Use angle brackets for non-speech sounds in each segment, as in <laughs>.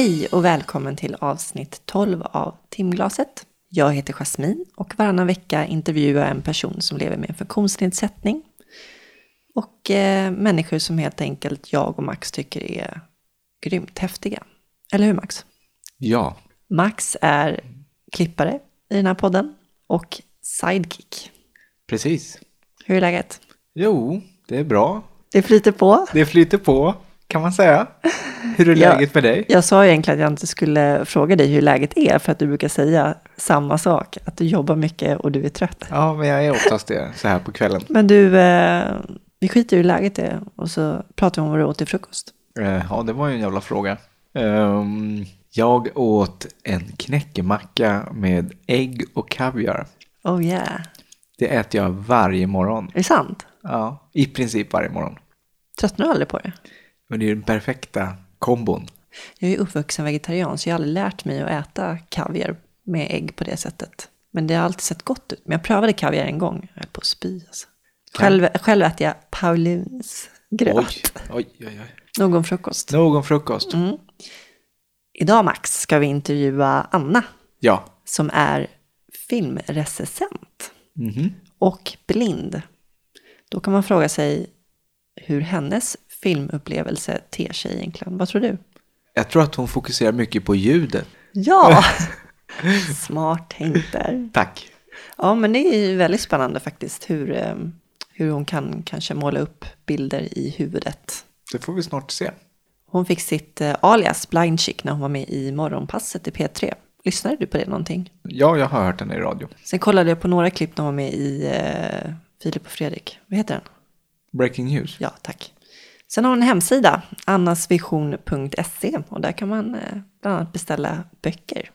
Hej och välkommen till avsnitt 12 av Timglaset. Jag heter Jasmin och varannan vecka intervjuar jag en person som lever med en funktionsnedsättning. Och eh, människor som helt enkelt jag och Max tycker är grymt häftiga. Eller hur Max? Ja, Max är klippare i den här podden och sidekick. precis. Hur är läget? Jo, det är bra. Det flyter på. Det flyter på, kan man säga. Hur är läget med dig? Jag sa egentligen att jag inte skulle fråga dig hur läget är för att du brukar säga samma sak. Att du jobbar mycket och du är trött. Ja, men jag är oftast det, så här på kvällen. Men du, eh, vi skiter i hur läget är och så pratar vi om vad du åt till frukost. Eh, Ja, det var ju en jävla fråga. Ehm, Jag åt en knäckemacka med ägg och kaviar. Oh yeah. Det äter jag varje morgon. Är det sant? Ja, i princip varje morgon. Tröttnar du aldrig på det? Men det är ju den perfekta kombon. Jag är uppvuxen vegetarian så jag har aldrig lärt mig att äta kaviar med ägg på det sättet. Men det har alltid sett gott ut. Men jag prövade kaviar en gång. Jag höll på att spy alltså. Själv, själv äter jag Paulins gröt. Oj, oj, oj. Någon frukost. Någon frukost. Mm. Idag Max ska vi intervjua Anna Ja. som är filmrecensent Mhm. och blind. Då kan man fråga sig hur hennes filmupplevelse ter sig egentligen. Vad tror du? Jag tror att hon fokuserar mycket på ljudet. Ja! <laughs> Smart tänkt där. Tack. Ja, men det är ju väldigt spännande faktiskt hur, eh, hur hon kan kanske måla upp bilder i huvudet. Det får vi snart se. Hon fick sitt eh, alias Blind Chick när hon var med i Morgonpasset i P3. Lyssnade du på det någonting? Ja, jag har hört henne i radio. Sen kollade jag på några klipp när hon var med i eh, Filip och Fredrik. Vad heter den? Breaking news. Ja, tack. Sen har hon en hemsida, annasvision.se och där kan man eh, bland annat beställa böcker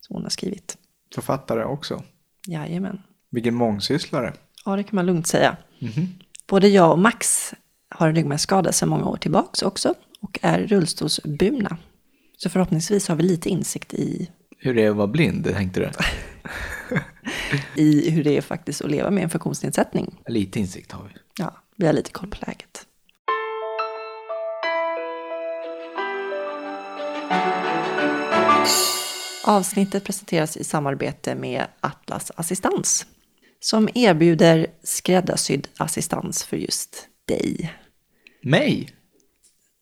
som hon har skrivit. Författare också. Jajamän. Vilken mångsysslare. Ja, det kan man lugnt säga. Både jag och Max har en ryggmärgsskada sedan många år tillbaks också och är rullstolsburna. Så förhoppningsvis har vi lite insikt i, Hur det är att vara blind, tänkte du? <laughs> i hur det är faktiskt att leva med en funktionsnedsättning. Lite insikt har vi. Ja, vi har lite koll på läget. Avsnittet presenteras i samarbete med Atlas Assistans som erbjuder skräddarsydd assistans för just dig. Mig?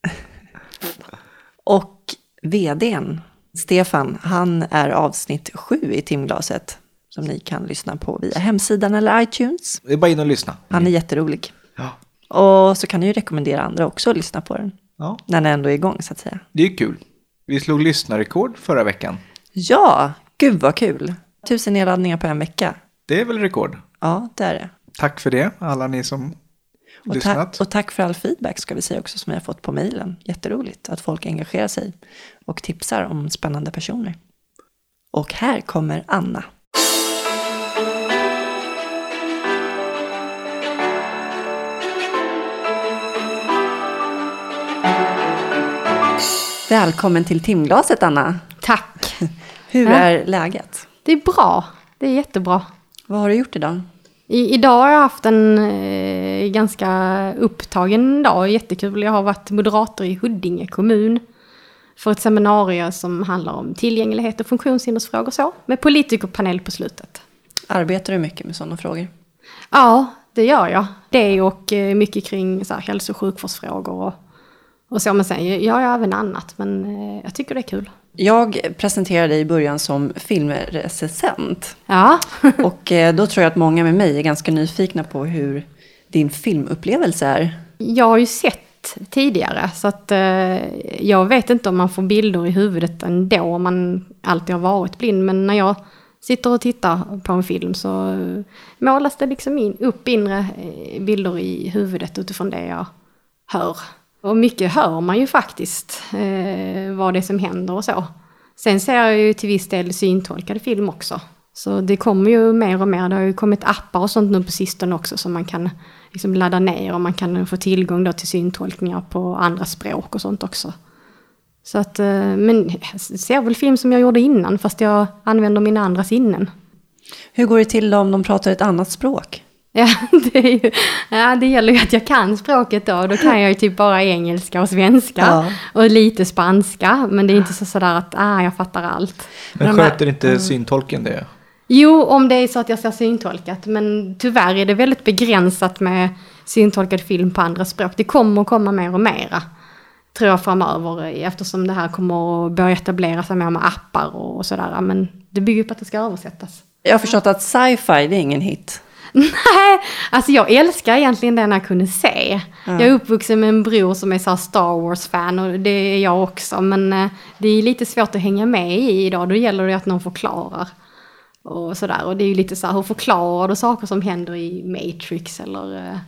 <laughs> Och vdn, Stefan, han är avsnitt sju i timglaset som ni kan lyssna på via hemsidan eller iTunes. Det är bara in och lyssna. Han är jätterolig. Ja. Och så kan ni ju rekommendera andra också att lyssna på den. ja, När den ändå är igång så att säga. det är kul. Vi slog lyssnarrekord förra veckan. Ja, gud vad kul. Tusen nedladdningar på en vecka. Det är väl rekord? Ja, det är det. Tack för det, alla ni som Och, lyssnat. tack, och tack för all feedback ska vi säga också som vi har fått på mejlen. Jätteroligt att folk engagerar sig och tipsar om spännande personer. Och här kommer Anna. Välkommen till timglaset Anna. Tack. <laughs> Hur Ja. är läget? Det är bra. Det är jättebra. Vad har du gjort idag? I, idag har jag haft en eh, ganska upptagen dag. Jättekul. Jag har varit moderator i Huddinge kommun. För ett seminarium som handlar om tillgänglighet och funktionshindersfrågor så. Med politikerpanel på slutet. Arbetar du mycket med sådana frågor? Ja, det gör jag. Det och eh, mycket kring så här, hälso och sjukvårdsfrågor och, och så. Men sen gör jag även annat. Men eh, jag tycker det är kul. Jag presenterade dig i början som filmrecensent. Ja. <laughs> Och eh, då tror jag att många med mig är ganska nyfikna på hur din filmupplevelse är. Jag har ju sett tidigare så att eh, jag vet inte om man får bilder i huvudet ändå om man alltid har varit blind. Men när jag sitter och tittar på en film så eh, målas det liksom in, upp inre eh, bilder i huvudet utifrån det jag hör. Och mycket hör man ju faktiskt eh, vad det är som händer och så. Sen ser jag ju till viss del syntolkade film också. Så det kommer ju mer och mer. Det har ju kommit appar och sånt nu på sistone också som man kan liksom ladda ner och man kan få tillgång då till syntolkningar på andra språk och sånt också. Så att, eh, men jag ser väl film som jag gjorde innan fast jag använder mina andra sinnen. Hur går det till om de pratar ett annat språk? Ja <laughs> det, är ju, ja, det gäller ju att jag kan språket då. Då kan jag ju typ bara engelska och svenska. Ja. Och lite spanska. Men det är inte så sådär att ah, jag fattar allt. Men sköter inte syntolken det? Jo, om det är så att jag ser syntolkat. Men tyvärr är det väldigt begränsat med syntolkad film på andra språk. Det kommer att komma mer och mera. Tror jag framöver. Eftersom det här kommer att börja etablera sig mer med appar och sådär. Men det bygger på att det ska översättas. Jag har förstått att sci-fi, det är ingen hit. Nej, alltså jag älskar egentligen den jag kunde se. Jag är uppvuxen med en bror som är så Star Wars-fan och det är jag också. Men eh, det är lite svårt att hänga med i idag. Då gäller det att någon förklarar. Och sådär. Och det är ju lite så här, hur förklarar du saker som händer i Matrix eller eh,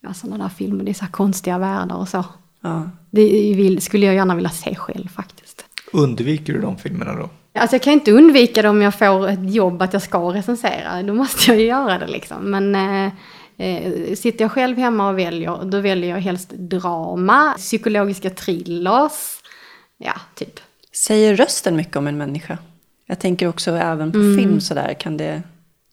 ja, sådana där filmer. Det är så här konstiga världar och så. Ja. Det vill, skulle jag gärna vilja se själv faktiskt. Undviker du de filmerna då? Alltså jag kan inte undvika det om jag får ett jobb att jag ska recensera. Då måste jag ju göra det liksom. Men eh, eh, sitter jag själv hemma och väljer, då väljer jag helst drama, psykologiska thrillers. Ja, typ. Säger rösten mycket om en människa? Jag tänker också även på film sådär, kan det...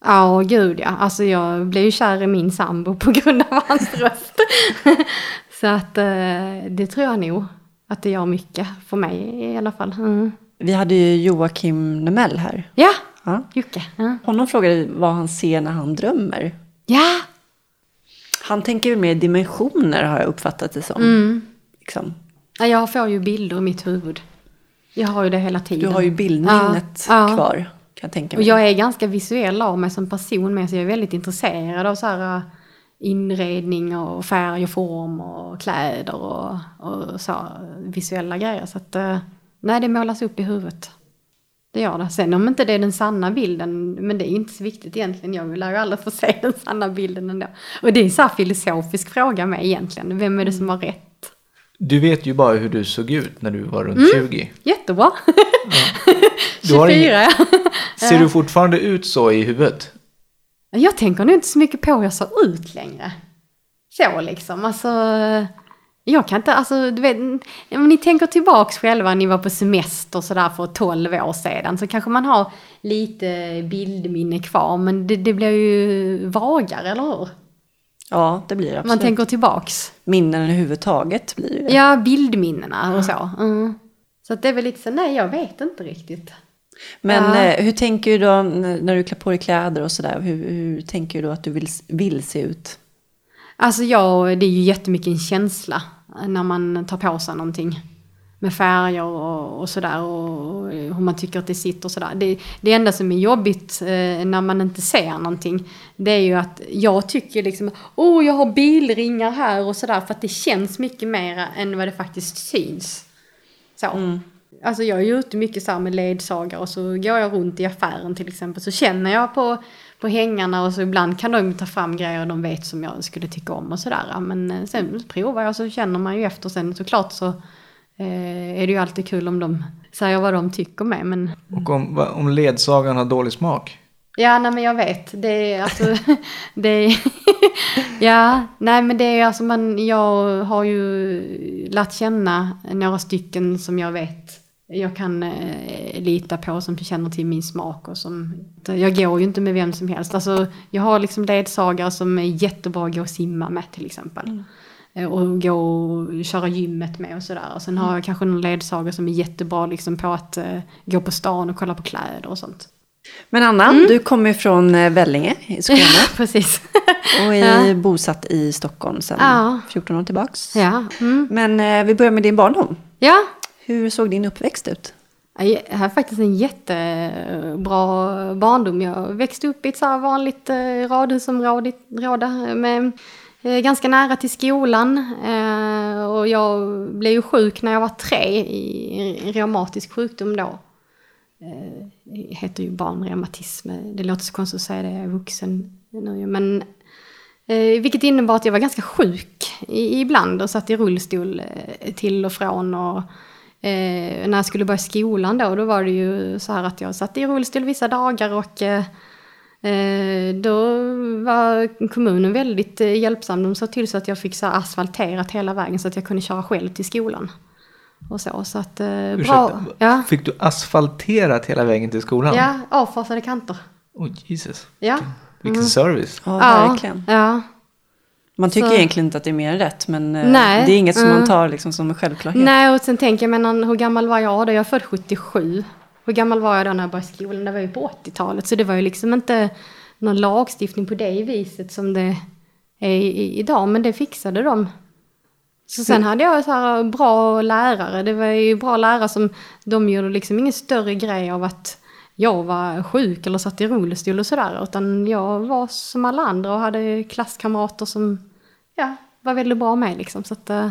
Ja, gud ja. Alltså jag blev ju kär i min sambo på grund av hans röst. <laughs> Så att eh, det tror jag nog. Att det gör mycket för mig i alla fall. Mm. Vi hade ju Joakim Nemell här. Ja, Ja. Jocke. Ja. Honom frågade vi vad han ser när han drömmer. ja. Han tänker väl mer dimensioner har jag uppfattat det som. Mm. Liksom. Ja, Jag får ju bilder i mitt huvud. Jag har ju det hela Du tiden. har ju bildminnet Ja, kvar, kan jag tänka Och mig. jag är ganska visuell av mig som person med, så jag är väldigt intresserad av så här äh, inredning och färg och form och kläder och, och så visuella grejer. Så att, äh, nej, det målas upp i huvudet. Det gör det. Sen om inte det är den sanna bilden, men det är inte så viktigt egentligen. Jag vill ju aldrig få se den sanna bilden ändå. Och det är en så här filosofisk fråga med egentligen. Vem är det som har rätt? Du vet ju bara hur du såg ut när du var runt 20. Jättebra! <laughs> Du har 24 ingen- ja. <laughs> Ser du fortfarande ut så i huvudet? Jag tänker nog inte så mycket på hur jag ser ut längre. Så liksom, alltså. Jag kan inte, alltså du vet, om ni tänker tillbaks själva, ni var på semester sådär för 12 år sedan, så kanske man har lite bildminne kvar, men det, det blir ju vagare, eller hur? Ja, det blir det Man absolut. tänker tillbaks. Minnen överhuvudtaget blir det. Ja, bildminnena och så. Mm. Så det är väl lite så, nej jag vet inte riktigt. Men Ja. eh, hur tänker du då när du klär på dig kläder och sådär? Hur, hur tänker du då att du vill, vill se ut? Alltså jag, det är ju jättemycket en känsla när man tar på sig någonting. Med färger och, och sådär och hur man tycker att det sitter och sådär. Det, det enda som är jobbigt eh, när man inte ser någonting. Det är ju att jag tycker liksom, åh oh, jag har bilringar här och sådär. För att det känns mycket mer än vad det faktiskt syns. Så. Alltså jag är ju ute mycket så med ledsagare och så går jag runt i affären till exempel. Så känner jag på, på hängarna och så ibland kan de ta fram grejer de vet som jag skulle tycka om och sådär. Men eh, sen provar jag så känner man ju efter. Sen såklart så eh, är det ju alltid kul om de säger vad de tycker med. Men Och om, om ledsagaren har dålig smak? Ja, nej men jag vet. Det är alltså, <laughs> det är, <laughs> ja, nej men det är alltså man, jag har ju lärt känna några stycken som jag vet jag kan eh, lita på som känner till min smak och som, jag går ju inte med vem som helst. Alltså jag har liksom ledsagare som är jättebra att gå och simma med till exempel. Eh, Och gå och köra gymmet med och sådär. Och sen har jag kanske någon ledsagare som är jättebra liksom på att eh, gå på stan och kolla på kläder och sånt. Men Anna, Mm. du kommer från eh, Vellinge i Skåne <laughs> Precis. och är bosatt i Stockholm sedan Ja. 14 år tillbaks. Ja. Mm. Men eh, vi börjar med din barndom. Ja. Hur såg din uppväxt ut? Jag har faktiskt en jättebra barndom. Jag växte upp i ett så här vanligt eh, radhusområde med, eh, ganska nära till skolan. Eh, och jag blev ju sjuk när jag var tre i en reumatisk sjukdom då. Det heter ju barnreumatism. Det låter så konstigt att säga det, jag är vuxen nu. Men vilket innebar att jag var ganska sjuk ibland och satt i rullstol till och från. Och, eh, när jag skulle börja skolan då, då var det ju så här att jag satt i rullstol vissa dagar och eh, eh, då var kommunen väldigt eh, hjälpsam. De såg till så att jag fick så här asfalterat hela vägen så att jag kunde köra själv till skolan. Och så, så att eh, bra. Ursäkta, Ja, Fick du asfalterat hela vägen till skolan? ja avfasade kanter. Oh, Jesus. Ja, Vilken service. Ja, Ja, verkligen. Ja. Man tycker Så- egentligen inte att det är mer rätt, men eh, Nej, det är inget som man mm. tar liksom som en självklarhet. Nej, och sen tänker jag, men hur gammal var jag då? Jag är född 77. Hur gammal var jag då när jag började skolan? Det var ju på 80-talet. Så det var ju liksom inte någon lagstiftning på det viset som det är idag. Men det fixade de. Så sen hade jag så bra lärare. Det var ju bra lärare som, de gjorde liksom ingen större grej av att jag var sjuk eller satt i rullstol och sådär. Utan jag var som alla andra och hade klasskamrater som, ja, var väldigt bra med liksom. Så att, eh,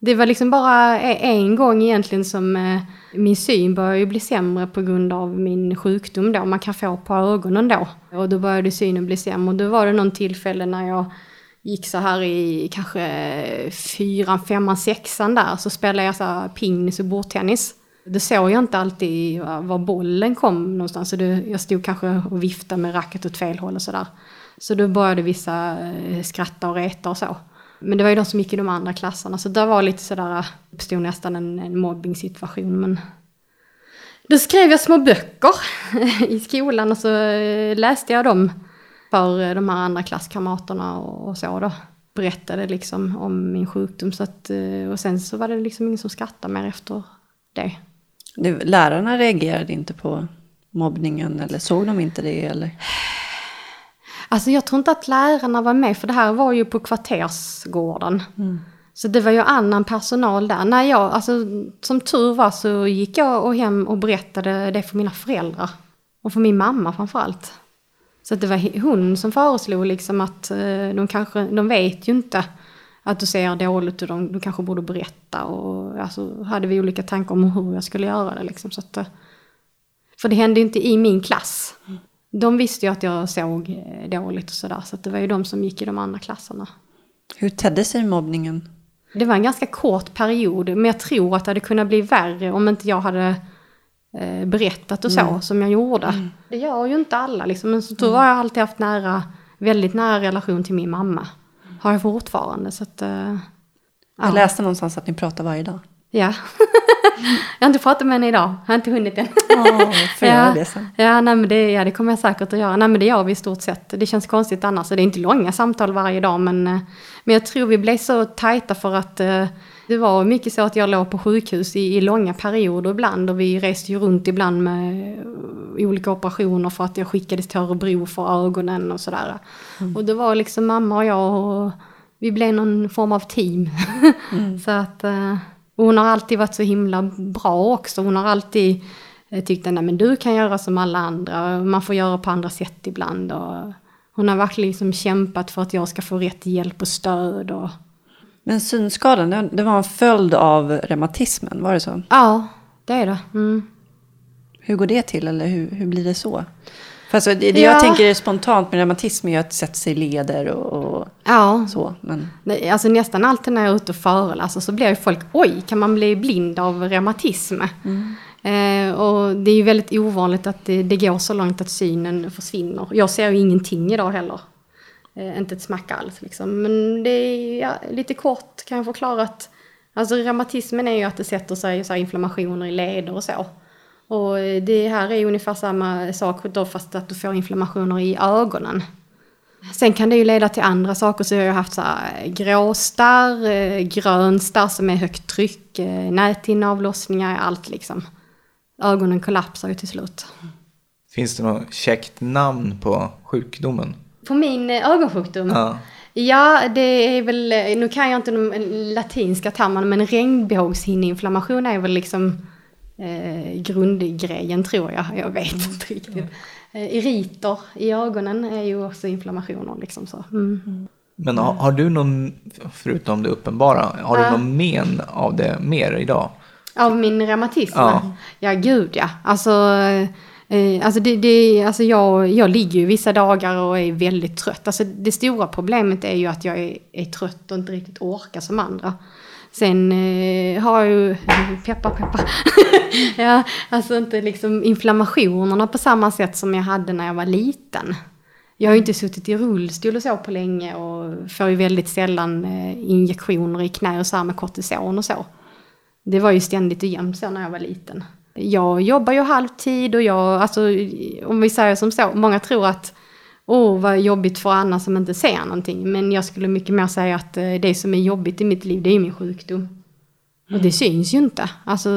det var liksom bara e-, en gång egentligen som eh, min syn började bli sämre på grund av min sjukdom då. Man kan få på ögonen då. Och då började synen bli sämre. Och då var det någon tillfälle när jag gick så här i kanske fyran, femman, sexan där. Så spelade jag så här pingis och bordtennis. Då såg jag inte alltid var var bollen kom någonstans. Så det, jag stod kanske och viftade med racket åt fel håll och sådär. Så då började vissa eh, skratta och reta och så. Men det var ju de som gick i de andra klasserna. Så där var lite sådär, eh, uppstod nästan en, en mobbing-situation. Men då skrev jag små böcker <laughs> i skolan och så eh, läste jag dem för de här andra klasskamraterna och, och så då. Berättade liksom om min sjukdom. Så att, och sen så var det liksom ingen som skrattade mer efter det. Det, lärarna reagerade inte på mobbningen eller såg de inte det? Eller? Alltså jag tror inte att lärarna var med, för det här var ju på kvartersgården. Så det var ju annan personal där. När jag, alltså, som tur var så gick jag och hem och berättade det för mina föräldrar. Och för min mamma framförallt. Så det var hon som föreslog liksom att eh, de kanske, de vet ju inte att du ser dåligt och de, de kanske borde berätta. Och alltså, hade vi olika tankar om hur jag skulle göra det liksom. Så att, eh, för det hände ju inte i min klass. De visste ju att jag såg eh, dåligt och sådär. Så det var ju de som gick i de andra klasserna. Hur tedde sig mobbningen? Det var en ganska kort period. Men jag tror att det hade kunnat bli värre om inte jag hade eh, berättat och så som jag gjorde. Det gör ju inte alla liksom. Men så tur har jag alltid haft nära, väldigt nära relation till min mamma. Har jag fortfarande. Så att, eh, Jag läste någonstans att ni pratar varje dag. Ja. <laughs> jag har inte pratat med henne idag. Jag har inte hunnit än. <laughs> Ja, får göra det sen. Ja, nej, men det, ja, det kommer jag säkert att göra. Nej, men det gör vi i stort sett. Det känns konstigt annars. Det är inte långa samtal varje dag, men, eh, men jag tror vi blev så tajta för att eh, det var mycket så att jag låg på sjukhus i, i långa perioder ibland och vi reste ju runt ibland med eh, olika operationer för att jag skickades till Örebro för ögonen och sådär. Och det var liksom mamma och jag och vi blev någon form av team. <laughs> så att, och hon har alltid varit så himla bra också. Hon har alltid eh, tyckt att "Nej, men du kan göra som alla andra. Man får göra på andra sätt ibland. Och hon har verkligen liksom kämpat för att jag ska få rätt hjälp och stöd. Och, Men synskadan, det- det var en följd av reumatismen, var det så? ja, det är det. Mm. Hur går det till eller hur, hur blir det så? För alltså, det, det Ja. jag tänker spontant med reumatism är ju att sätter sig i leder och, och Ja, så. Men Alltså nästan alltid när jag är ute och föreläser så blir ju folk, oj, kan man bli blind av reumatism? Eh, och det är ju väldigt ovanligt att det, det går så långt att synen försvinner. Jag ser ju ingenting idag heller. Eh, inte ett smack alls liksom. Men det är ja, lite kort kan jag förklara att alltså reumatismen är ju att det sätter sig så inflammationer i leder och så. Och eh, det här är ju ungefär samma sak då fast att du får inflammationer i ögonen. Sen kan det ju leda till andra saker, så jag har haft så här gråstarr, eh, grönstarr som är högt tryck, eh, näthinneavlossningar, allt liksom. Ögonen kollapsar ju till slut. Finns det något käckt namn på sjukdomen? På min eh, ögonsjukdom? Ja. Ja, det är väl, eh, nu kan jag inte de latinska termerna, men regnbågshinneinflammation är väl liksom eh, grundgrejen tror jag. Jag vet inte riktigt. Eh, iriter i ögonen är ju också inflammationer liksom så. Mm. Men har, har du någon, förutom det uppenbara, har Ja. du någon men av det mer idag? Av min reumatism? Ja. Ja, gud ja. Alltså, eh, alltså, det, det, alltså jag, jag ligger ju vissa dagar och är väldigt trött. Alltså, det stora problemet är ju att jag är, är trött och inte riktigt orkar som andra. Sen eh, har jag ju, peppa peppa, <laughs> ja, alltså inte liksom inflammationerna på samma sätt som jag hade när jag var liten. Jag har ju inte suttit i rullstol och så på länge och får ju väldigt sällan eh, injektioner i knä och så här med kortison och så. Det var ju ständigt och jämt så när jag var liten. Jag jobbar ju halvtid och jag, alltså om vi säger som så, många tror att åh vad jobbigt för Anna som inte ser någonting. Men jag skulle mycket mer säga att eh, det som är jobbigt i mitt liv, det är min sjukdom. Och det syns ju inte. Alltså,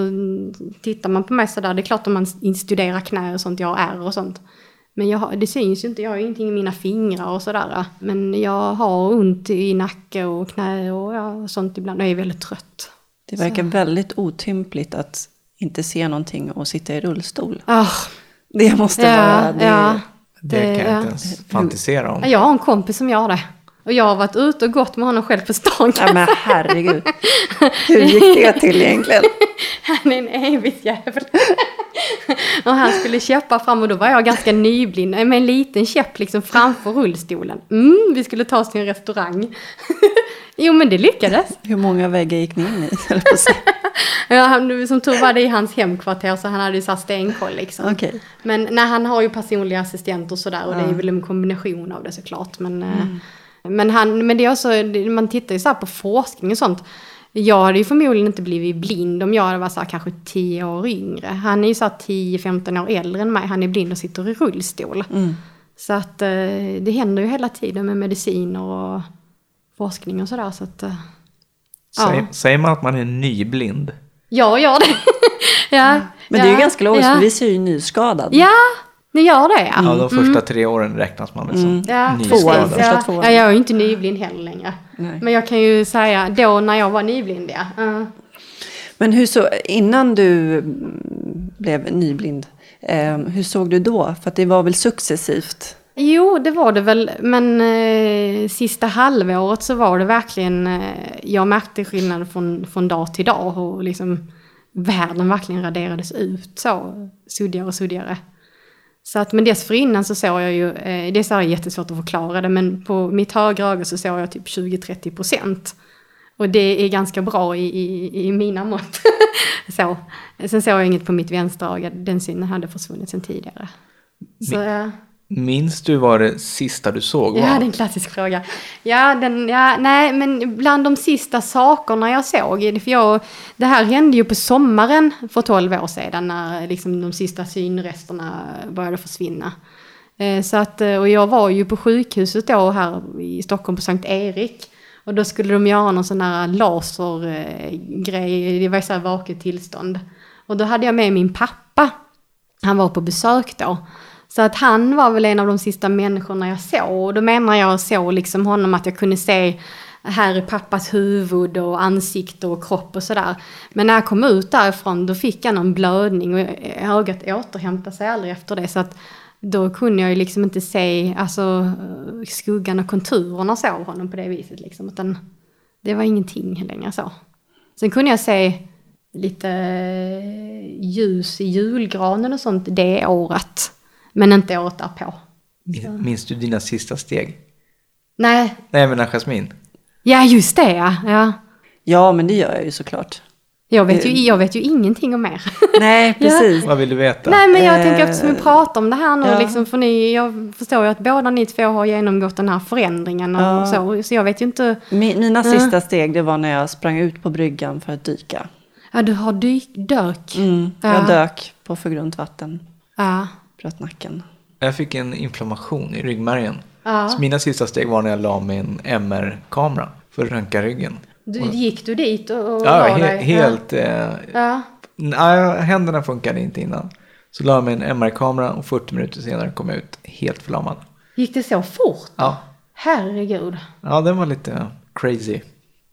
tittar man på mig sådär, det är klart om man studerar knä och sånt, jag har ärr och sånt. Men jag det syns ju inte, jag har ju ingenting i mina fingrar och sådär. Men jag har ont i nacke och knä och ja, sånt ibland. Och jag är väldigt trött. Det verkar väldigt otympligt att inte se någonting och sitta i rullstol. Ah, Det måste ja, vara... Det, ja. Det, kan jag ja. inte ens fantisera om. Jag har en kompis som gör det. Och jag har varit ute och gått med honom själv på stan. Ja, men herregud. <laughs> Hur gick det till egentligen? <laughs> Han är en evigt jävel. <laughs> och han skulle käppa fram och då var jag ganska nyblind med en liten käpp liksom framför rullstolen. Mm, vi skulle ta oss till en restaurang. <laughs> jo men det lyckades. Hur många väggar gick ni in i? <laughs> Ja, han, som tur var det i hans hemkvarter så han hade ju här stenkoll liksom. Okej. Men nej, han har ju personliga assistenter och sådär och det Ja. är väl en kombination av det såklart. Men, eh, men, han, men det är också, det- man tittar ju så här på forskning och sånt. Jag hade ju förmodligen inte blivit blind om jag hade varit så här kanske 10 år yngre. Han är ju så här 10-15 år äldre än mig, han är blind och sitter i rullstol. Mm. Så att eh, det händer ju hela tiden med mediciner och forskning och sådär. Så att, eh, Säger, Ja. säger man att man är nyblind? jag gör det. <laughs> ja, Men det är ju ja, ganska logiskt, ja. för vi ser ju nyskadad. Ja, ni gör det ja. Ja, de första tre åren räknas man väl som Mm. Ja, nyskadad. Ja, ja, jag är ju inte nyblind heller längre. Nej. Men jag kan ju säga då när jag var nyblind, ja. Uh. Men hur så, innan du mm, blev nyblind, eh, hur såg du då? För att det var väl successivt? Jo, det var det väl. Men eh, sista halvåret så var det verkligen, eh, jag märkte skillnad från, från dag till dag. Och liksom världen verkligen raderades ut så, suddigare och suddigare. Så att, men dessförinnan så såg jag ju, eh, det är så här jättesvårt att förklara det, men på mitt högra öga så såg jag typ 20-30 procent. Och det är ganska bra i, i, i mina mått. <laughs> så. Sen såg jag inget på mitt vänstra öga, den synen hade försvunnit sen tidigare. Så, ja. Minns du vad det sista du såg var? Ja, det är en klassisk fråga. Ja, den, ja, nej, men bland de sista sakerna jag såg, för jag, det här hände ju på sommaren för 12 år sedan när liksom de sista synresterna började försvinna. Eh, Så att, eh, och jag var ju på sjukhuset då här i Stockholm på Sankt Erik. Och då skulle de göra någon sån här lasergrej, det var så här vaket tillstånd. Och då hade jag med min pappa. Han var på besök då. Så att han var väl en av de sista människorna jag såg. Och då menar jag såg liksom honom att jag kunde se här är pappas huvud och ansikte och kropp och sådär. Men när jag kom ut därifrån då fick jag någon blödning och ögat återhämtade sig aldrig efter det. Så att då kunde jag ju liksom inte se alltså, skuggan och konturerna så av honom på det viset. Liksom, utan det var ingenting längre så. Sen kunde jag se lite ljus i julgranen och sånt det året. Men inte året därpå. Min- Minns du dina sista steg? Nej, Nej, menar Jasmin. ja just det ja. ja. Ja, men det gör jag ju såklart. Jag, vet ju, jag vet ju ingenting om er. <laughs> Nej, precis. Vad vill du veta? Nej men jag Eh, tänker eftersom vi pratar om det här nu, ja. liksom, för ni, jag förstår ju att båda ni två har genomgått den här förändringen och Ja. så. Så jag vet ju inte, Mi- Mina Ja. sista steg, det var när jag sprang ut på bryggan för att dyka. ja du har dyk, dök. Mm, Ja. jag dök på för grunt vatten, Ja. Bröt nacken. Jag fick en inflammation i ryggmärgen. Ja. Så mina sista steg var när jag la mig en MR-kamera för att röntga ryggen. Du, gick du dit och, och Ja, he- helt... Eh, Ja. nej, händerna funkade inte innan. Så la jag mig en MR-kamera och 40 minuter senare kom jag ut helt förlamad. Gick det så fort? Ja, Herregud. ja den var lite crazy.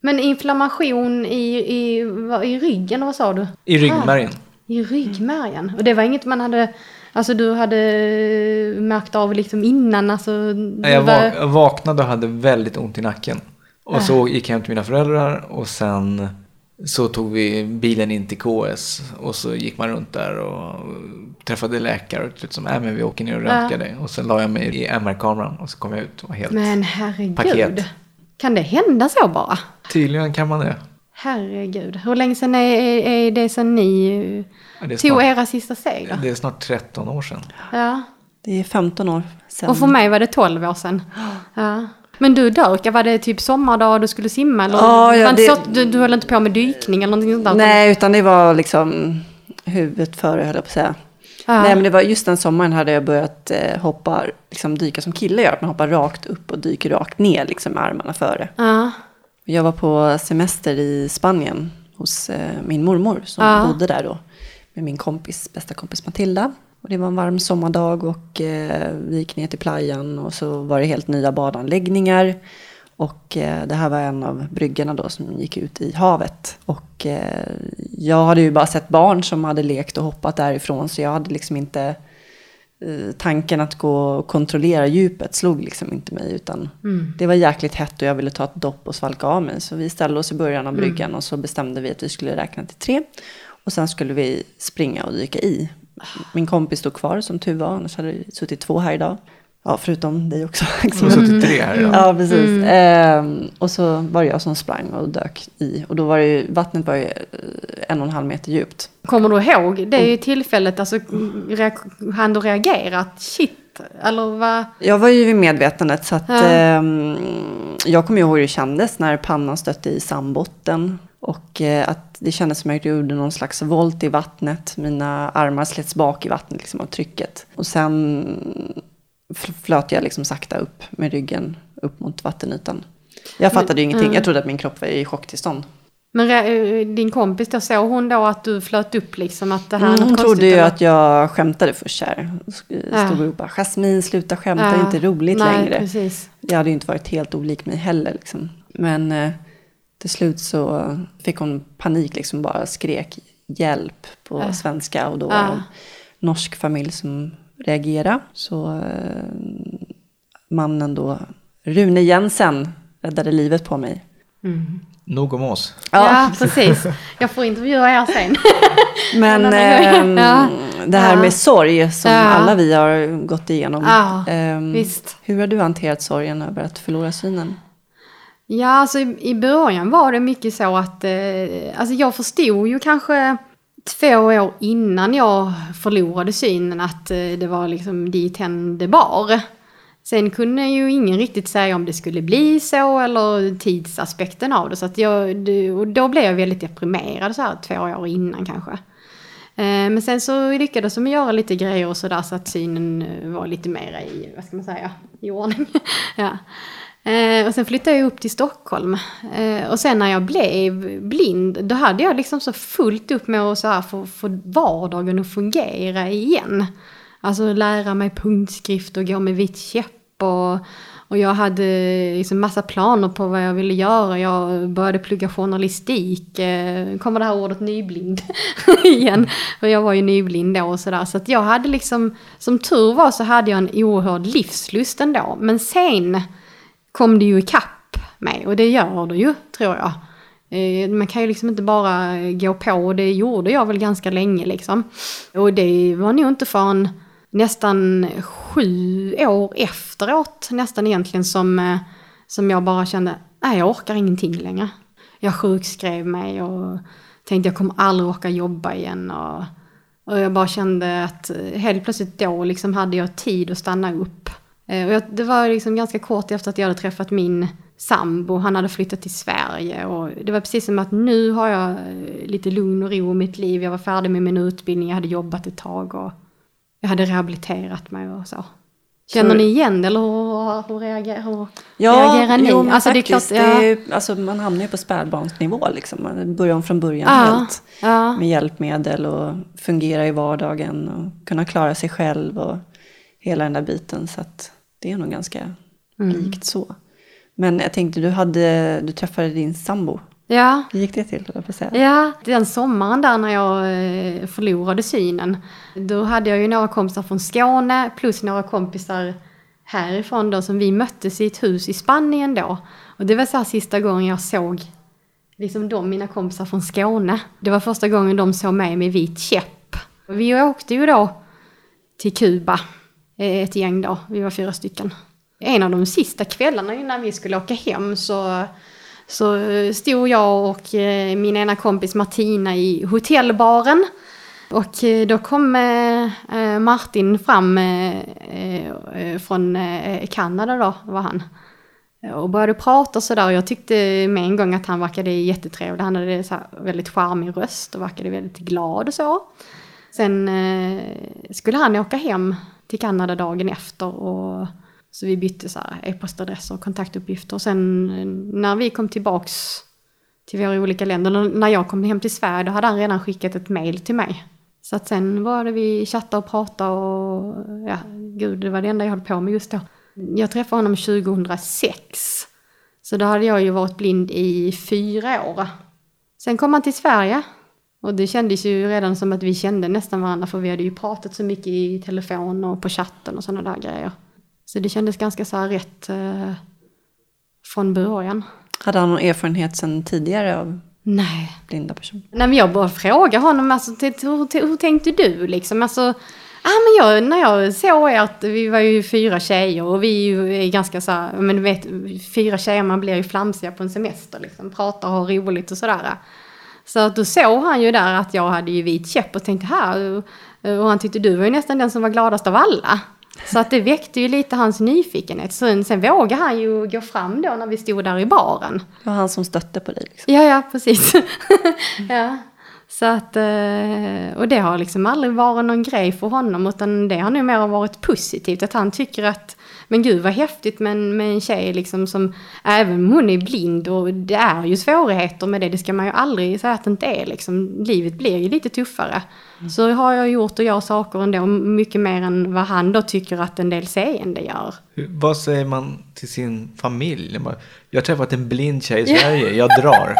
Men inflammation i, i, i ryggen, vad sa du? I ryggmärgen. I ryggmärgen? Och det var inget man hade, alltså du hade märkt av liksom innan, alltså? Jag, var- jag vaknade och hade väldigt ont i nacken. Och så gick jag hem till mina föräldrar och sen så tog vi bilen in till KS och så gick man runt där och träffade läkare och till slut som, äh, men vi åker ner och röntgar dig. Och sen la jag mig i MR-kameran och så kom jag ut och var helt... Men herregud. Paket. Kan det hända så bara? Tydligen kan man det. Herregud. Hur länge sedan är, är, det sedan ni Ja, tog snart, era sista steg då? det är snart 13 år sedan. Ja. Det är 15 år sedan. Och för mig var det 12 år sedan. Ja. Men du dök, var det typ sommardag du skulle simma? Eller? Ja, ja, det- så du, du höll inte på med dykning eller någonting sånt där? Nej, utan det var liksom huvudet före, höll jag på att säga. Ja. Nej men det var just den sommaren hade jag börjat eh, hoppa, liksom dyka som killar gör. Att man hoppar rakt upp och dyker rakt ner liksom med armarna före. Ja. Jag var på semester i Spanien hos eh, min mormor som Ja. bodde där då. Med min kompis, bästa kompis Matilda. Och det var en varm sommardag och eh, vi gick ner till playan och så var det helt nya badanläggningar. Och eh, det här var en av bryggorna då som gick ut i havet. Och jag hade ju bara sett barn som hade lekt och hoppat därifrån så jag hade liksom inte tanken att gå och kontrollera djupet slog liksom inte mig. Utan det var jäkligt hett och jag ville ta ett dopp och svalka av mig. Så vi ställde oss i början av bryggan och så bestämde vi att vi skulle räkna till tre. Och sen skulle vi springa och dyka i. Min kompis stod kvar som tur var, annars hade det suttit två här idag. Ja, förutom dig också. <laughs> Du har suttit tre här idag. Ja, precis. Ehm, och så var det jag som sprang och dök i. Och då var det ju, vattnet var ju eh, en och en halv meter djupt. Kommer du ihåg? Det är ju tillfället, alltså, hann du reagera? Shit, eller vad? Jag var ju vid medvetandet så att Ja. ehm, jag kommer ihåg hur det kändes när pannan stötte i sandbotten. Och eh, att det kändes som att jag gjorde någon slags volt i vattnet. Mina armar slets bak i vattnet liksom av trycket. Och sen flöt jag liksom sakta upp med ryggen upp mot vattenytan. Jag fattade ju ingenting. Jag trodde att min kropp var i chocktillstånd. Men eh, din kompis då, såg hon då att du flöt upp liksom? Att det här är Mm, hon trodde ju eller? att jag skämtade först här. Stod och ropade, Jasmin sluta skämta, det är inte roligt Nej, längre. precis. Jag hade ju inte varit helt olik mig heller. Liksom. Men eh, till slut så fick hon panik, liksom bara skrek hjälp på Ja. svenska. Och då var det en norsk familj som reagerade. Så eh, mannen då, Rune Jensen, räddade livet på mig. Nog om oss. Ja, precis. Jag får intervjua er sen. <laughs> Men ehm, Ja. det här Ja. med sorg som Ja. alla vi har gått igenom. Ja, visst. Hur har du hanterat sorgen över att förlora synen? Ja, alltså i, i början var det mycket så att, eh, alltså jag förstod ju kanske två år innan jag förlorade synen att eh, det var liksom dit det bar. Sen kunde ju ingen riktigt säga om det skulle bli så eller tidsaspekten av det. Så att jag, och då blev jag väldigt deprimerad så här två år innan kanske. Eh, men sen så lyckades de göra lite grejer och sådär så att synen eh, var lite mer i, vad ska man säga, i ordning. <laughs> ja. Eh, Och sen flyttade jag upp till Stockholm. Eh, Och sen när jag blev blind, då hade jag liksom så fullt upp med att så här få, få vardagen att fungera igen. Alltså lära mig punktskrift och gå med vitt käpp och, och jag hade liksom massa planer på vad jag ville göra. Jag började plugga journalistik. Eh, kommer det här ordet nyblind <laughs> igen? Och jag var ju nyblind då och sådär. Så att jag hade liksom, som tur var så hade jag en oerhörd livslust ändå. Men sen kom det ju ikapp mig och det gör det ju tror jag. Eh, man kan ju liksom inte bara eh, gå på och det gjorde jag väl ganska länge liksom. Och det var nog inte förrän nästan sju år efteråt nästan egentligen som, eh, som jag bara kände, nej jag orkar ingenting längre. Jag sjukskrev mig och tänkte jag kommer aldrig orka jobba igen. Och, och jag bara kände att helt plötsligt då liksom hade jag tid att stanna upp. Eh, Och jag, det var liksom ganska kort efter att jag hade träffat min sambo. Han hade flyttat till Sverige. Och det var precis som att nu har jag eh, lite lugn och ro i mitt liv. Jag var färdig med min utbildning, jag hade jobbat ett tag. Och jag hade rehabiliterat mig och så. Känner ni igen det eller hur, hur, reagerar, hur Ja, reagerar ni? jo, men alltså, det är klart, ja. det är, alltså, man hamnar ju på spädbarnsnivå. Liksom. Man börjar om från början Ja, helt. ja. Med hjälpmedel och fungera i vardagen och kunna klara sig själv och hela den där biten. Så att det är nog ganska Mm. likt så. Men jag tänkte, du, hade, du träffade din sambo. ja. Hur gick det till? jag säga? Ja, den sommaren där när jag eh, förlorade synen, då hade jag ju några kompisar från Skåne plus några kompisar härifrån då som vi möttes i ett hus i Spanien då. Och det var så här sista gången jag såg liksom de, mina kompisar från Skåne. Det var första gången de såg mig med vit käpp. Vi åkte ju då till Kuba, Eh, ett gäng då, vi var fyra stycken. En av de sista kvällarna innan vi skulle åka hem så, så stod jag och eh, min ena kompis Martina i hotellbaren. Och eh, då kom Martin fram från Kanada då, var han. Och började prata sådär. Och jag tyckte med en gång att han verkade jättetrevlig. Han hade så här väldigt charmig röst och verkade väldigt glad och så. Sen skulle han åka hem till Kanada dagen efter. Och, så vi bytte så här e-postadresser och kontaktuppgifter. Och sen eh, när vi kom tillbaks till våra olika länder, när jag kom hem till Sverige, då hade han redan skickat ett mail till mig. Så att sen var det vi chattade och pratade och ja, gud, det var det enda jag höll på med just då. Jag träffade honom 2006. Så då hade jag ju varit blind i fyra år. Sen kom han till Sverige. Och det kändes ju redan som att vi kände nästan varandra för vi hade ju pratat så mycket i telefon och på chatten och sådana där grejer. Så det kändes ganska så här rätt eh, från början. Hade han någon erfarenhet sedan tidigare av Nej. blinda personer? Nej men jag bara frågar honom, alltså, hur, hur, tänkte du liksom? Alltså, ah, men jag, när jag såg att vi var ju fyra tjejer och vi är ganska så här, men du vet, fyra tjejer man blir ju flamsiga på en semester liksom, pratar och har roligt och sådär. Så att då såg han ju där att jag hade ju vit käpp och tänkte här, och han tyckte du var ju nästan den som var gladast av alla. Så att det väckte ju lite hans nyfikenhet. Sen, sen vågade han ju gå fram då när vi stod där i baren. Det var han som stötte på dig? Liksom. Ja, ja, precis. <laughs> ja. Så att, eh, och det har liksom aldrig varit någon grej för honom, utan det har nog mer varit positivt. Att han tycker att, men gud vad häftigt med en, med en tjej liksom som, även om hon är blind och det är ju svårigheter med det, det ska man ju aldrig säga att det inte är liksom. Livet blir ju lite tuffare. Så har jag gjort och gör saker ändå mycket mer än vad han då tycker att en del seende gör. Vad säger man till sin familj? Jag har träffat en blind tjej i Sverige, jag drar.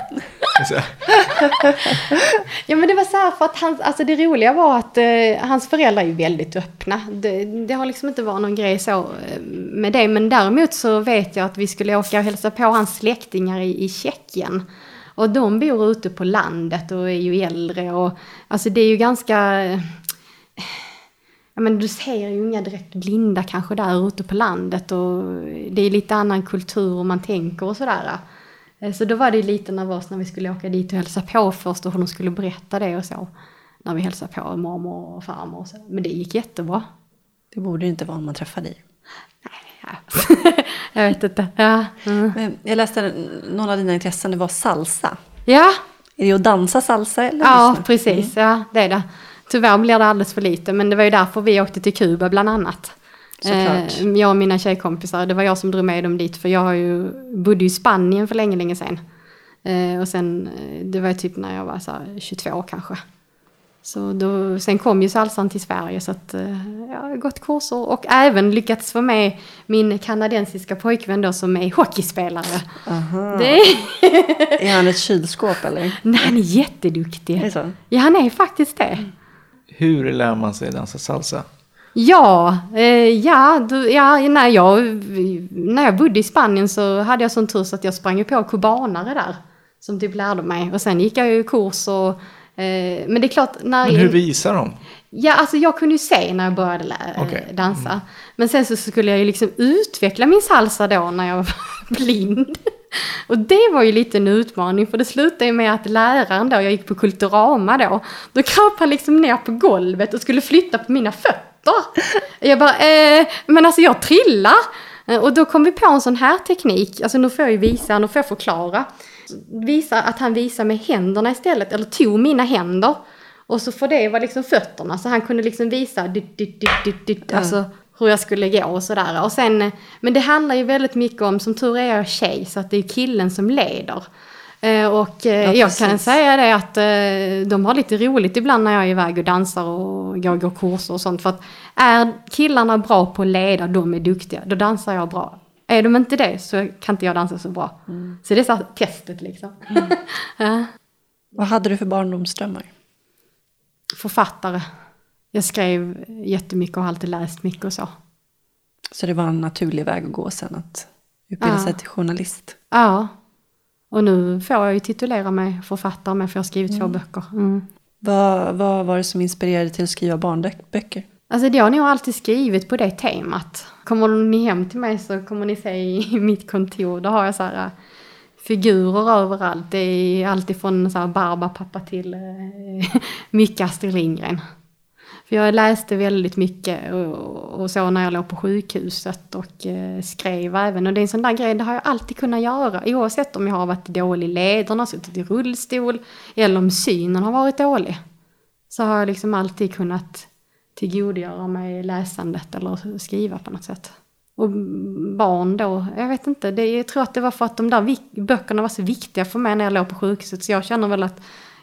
<laughs> ja men det var så här för att hans, alltså det roliga var att eh, hans föräldrar är ju väldigt öppna. Det, det, har liksom inte varit någon grej så eh, med det. Men däremot så vet jag att vi skulle åka och hälsa på hans släktingar i, i Tjeckien. Och de bor ute på landet och är ju äldre och alltså det är ju ganska Ja, men du ser ju inga direkt blinda kanske där ute på landet och det är lite annan kultur och man tänker och sådär. Eh, så då var det lite nervöst när vi skulle åka dit och hälsa på först och hur de skulle berätta det och så. När vi hälsade på mormor och farmor och så. Men det gick jättebra. Det borde inte vara om man träffar dig. Nej, ja. <laughs> jag vet inte. Ja. Mm. Jag läste någon av dina intressen, det var salsa. Ja. Är det att dansa salsa? Eller ja, precis. Mm. Ja, det är det. Tyvärr blir det alldeles för lite, men det var ju därför vi åkte till Kuba bland annat. Såklart. Eh, jag och mina tjejkompisar, det var jag som drog med dem dit för jag har ju, bodde i Spanien för länge, länge sedan. Eh, och sen, eh, det var typ när jag var så 22 kanske. Så då, sen kom ju salsan till Sverige så att jag har gått kurser och även lyckats få med min kanadensiska pojkvän då som är hockeyspelare. Aha. Det... <laughs> är han ett kylskåp eller? <laughs> Nej, han är jätteduktig. Är så? Ja, han är faktiskt det. Hur lär man sig dansa salsa? Ja, eh, ja, du, ja när, jag, när jag bodde i Spanien så hade jag sån tur så att jag sprang på kubanare där. Som typ lärde mig. Och sen gick jag ju kurs och... Eh, men det är klart när... Men hur visar de? Ja, alltså jag kunde ju se när jag började lä- okay. dansa. Mm. Men sen så skulle jag ju liksom utveckla min salsa då när jag <laughs> var blind. Och det var ju lite en utmaning för det slutade ju med att läraren då, jag gick på Kulturama då, då kröp han liksom ner på golvet och skulle flytta på mina fötter. Jag bara, eh, men alltså jag trillar. Eh, och då kom vi på en sån här teknik, alltså nu får jag ju visa, nu får jag förklara. Visa att han visar med händerna istället, eller tog mina händer. Och så får det vara liksom fötterna, så han kunde liksom visa, alltså hur jag skulle gå och sådär. Och sen, men det handlar ju väldigt mycket om, som tur är jag tjej, så att det är killen som leder. Eh, och eh, ja, jag kan säga det att eh, de har lite roligt ibland när jag är iväg och dansar och jag går kurser och sånt. För att är killarna bra på att leda, de är duktiga, då dansar jag bra. Är de inte det så kan inte jag dansa så bra. Mm. Så det är så testet liksom. Mm. <laughs> ja. Vad hade du för barndomsdrömmar? Författare. Jag skrev jättemycket och har alltid läst mycket och så. Så det var en naturlig väg att gå sen att utbilda ja. sig till journalist? Ja. Och nu får jag ju titulera mig författare med för jag har skrivit mm. två böcker. Mm. Vad, vad var det som inspirerade till att skriva barnböcker? Alltså det har nog alltid skrivit på det temat. Kommer ni hem till mig så kommer ni se i <laughs> mitt kontor, då har jag så här eh, figurer överallt. Det är alltifrån så här Barbapapa till eh, <laughs> mycket Astrid Lindgren. För jag läste väldigt mycket och, och så när jag låg på sjukhuset och eh, skrev även. Och det är en sån där grej, det har jag alltid kunnat göra. Oavsett om jag har varit dålig i lederna, suttit i rullstol eller om synen har varit dålig. så har jag liksom alltid kunnat tillgodogöra mig läsandet eller skriva på något sätt. Och barn då, jag vet inte, det, jag tror att det var för att de där böckerna var så viktiga för mig när jag låg på sjukhuset. Så jag känner väl att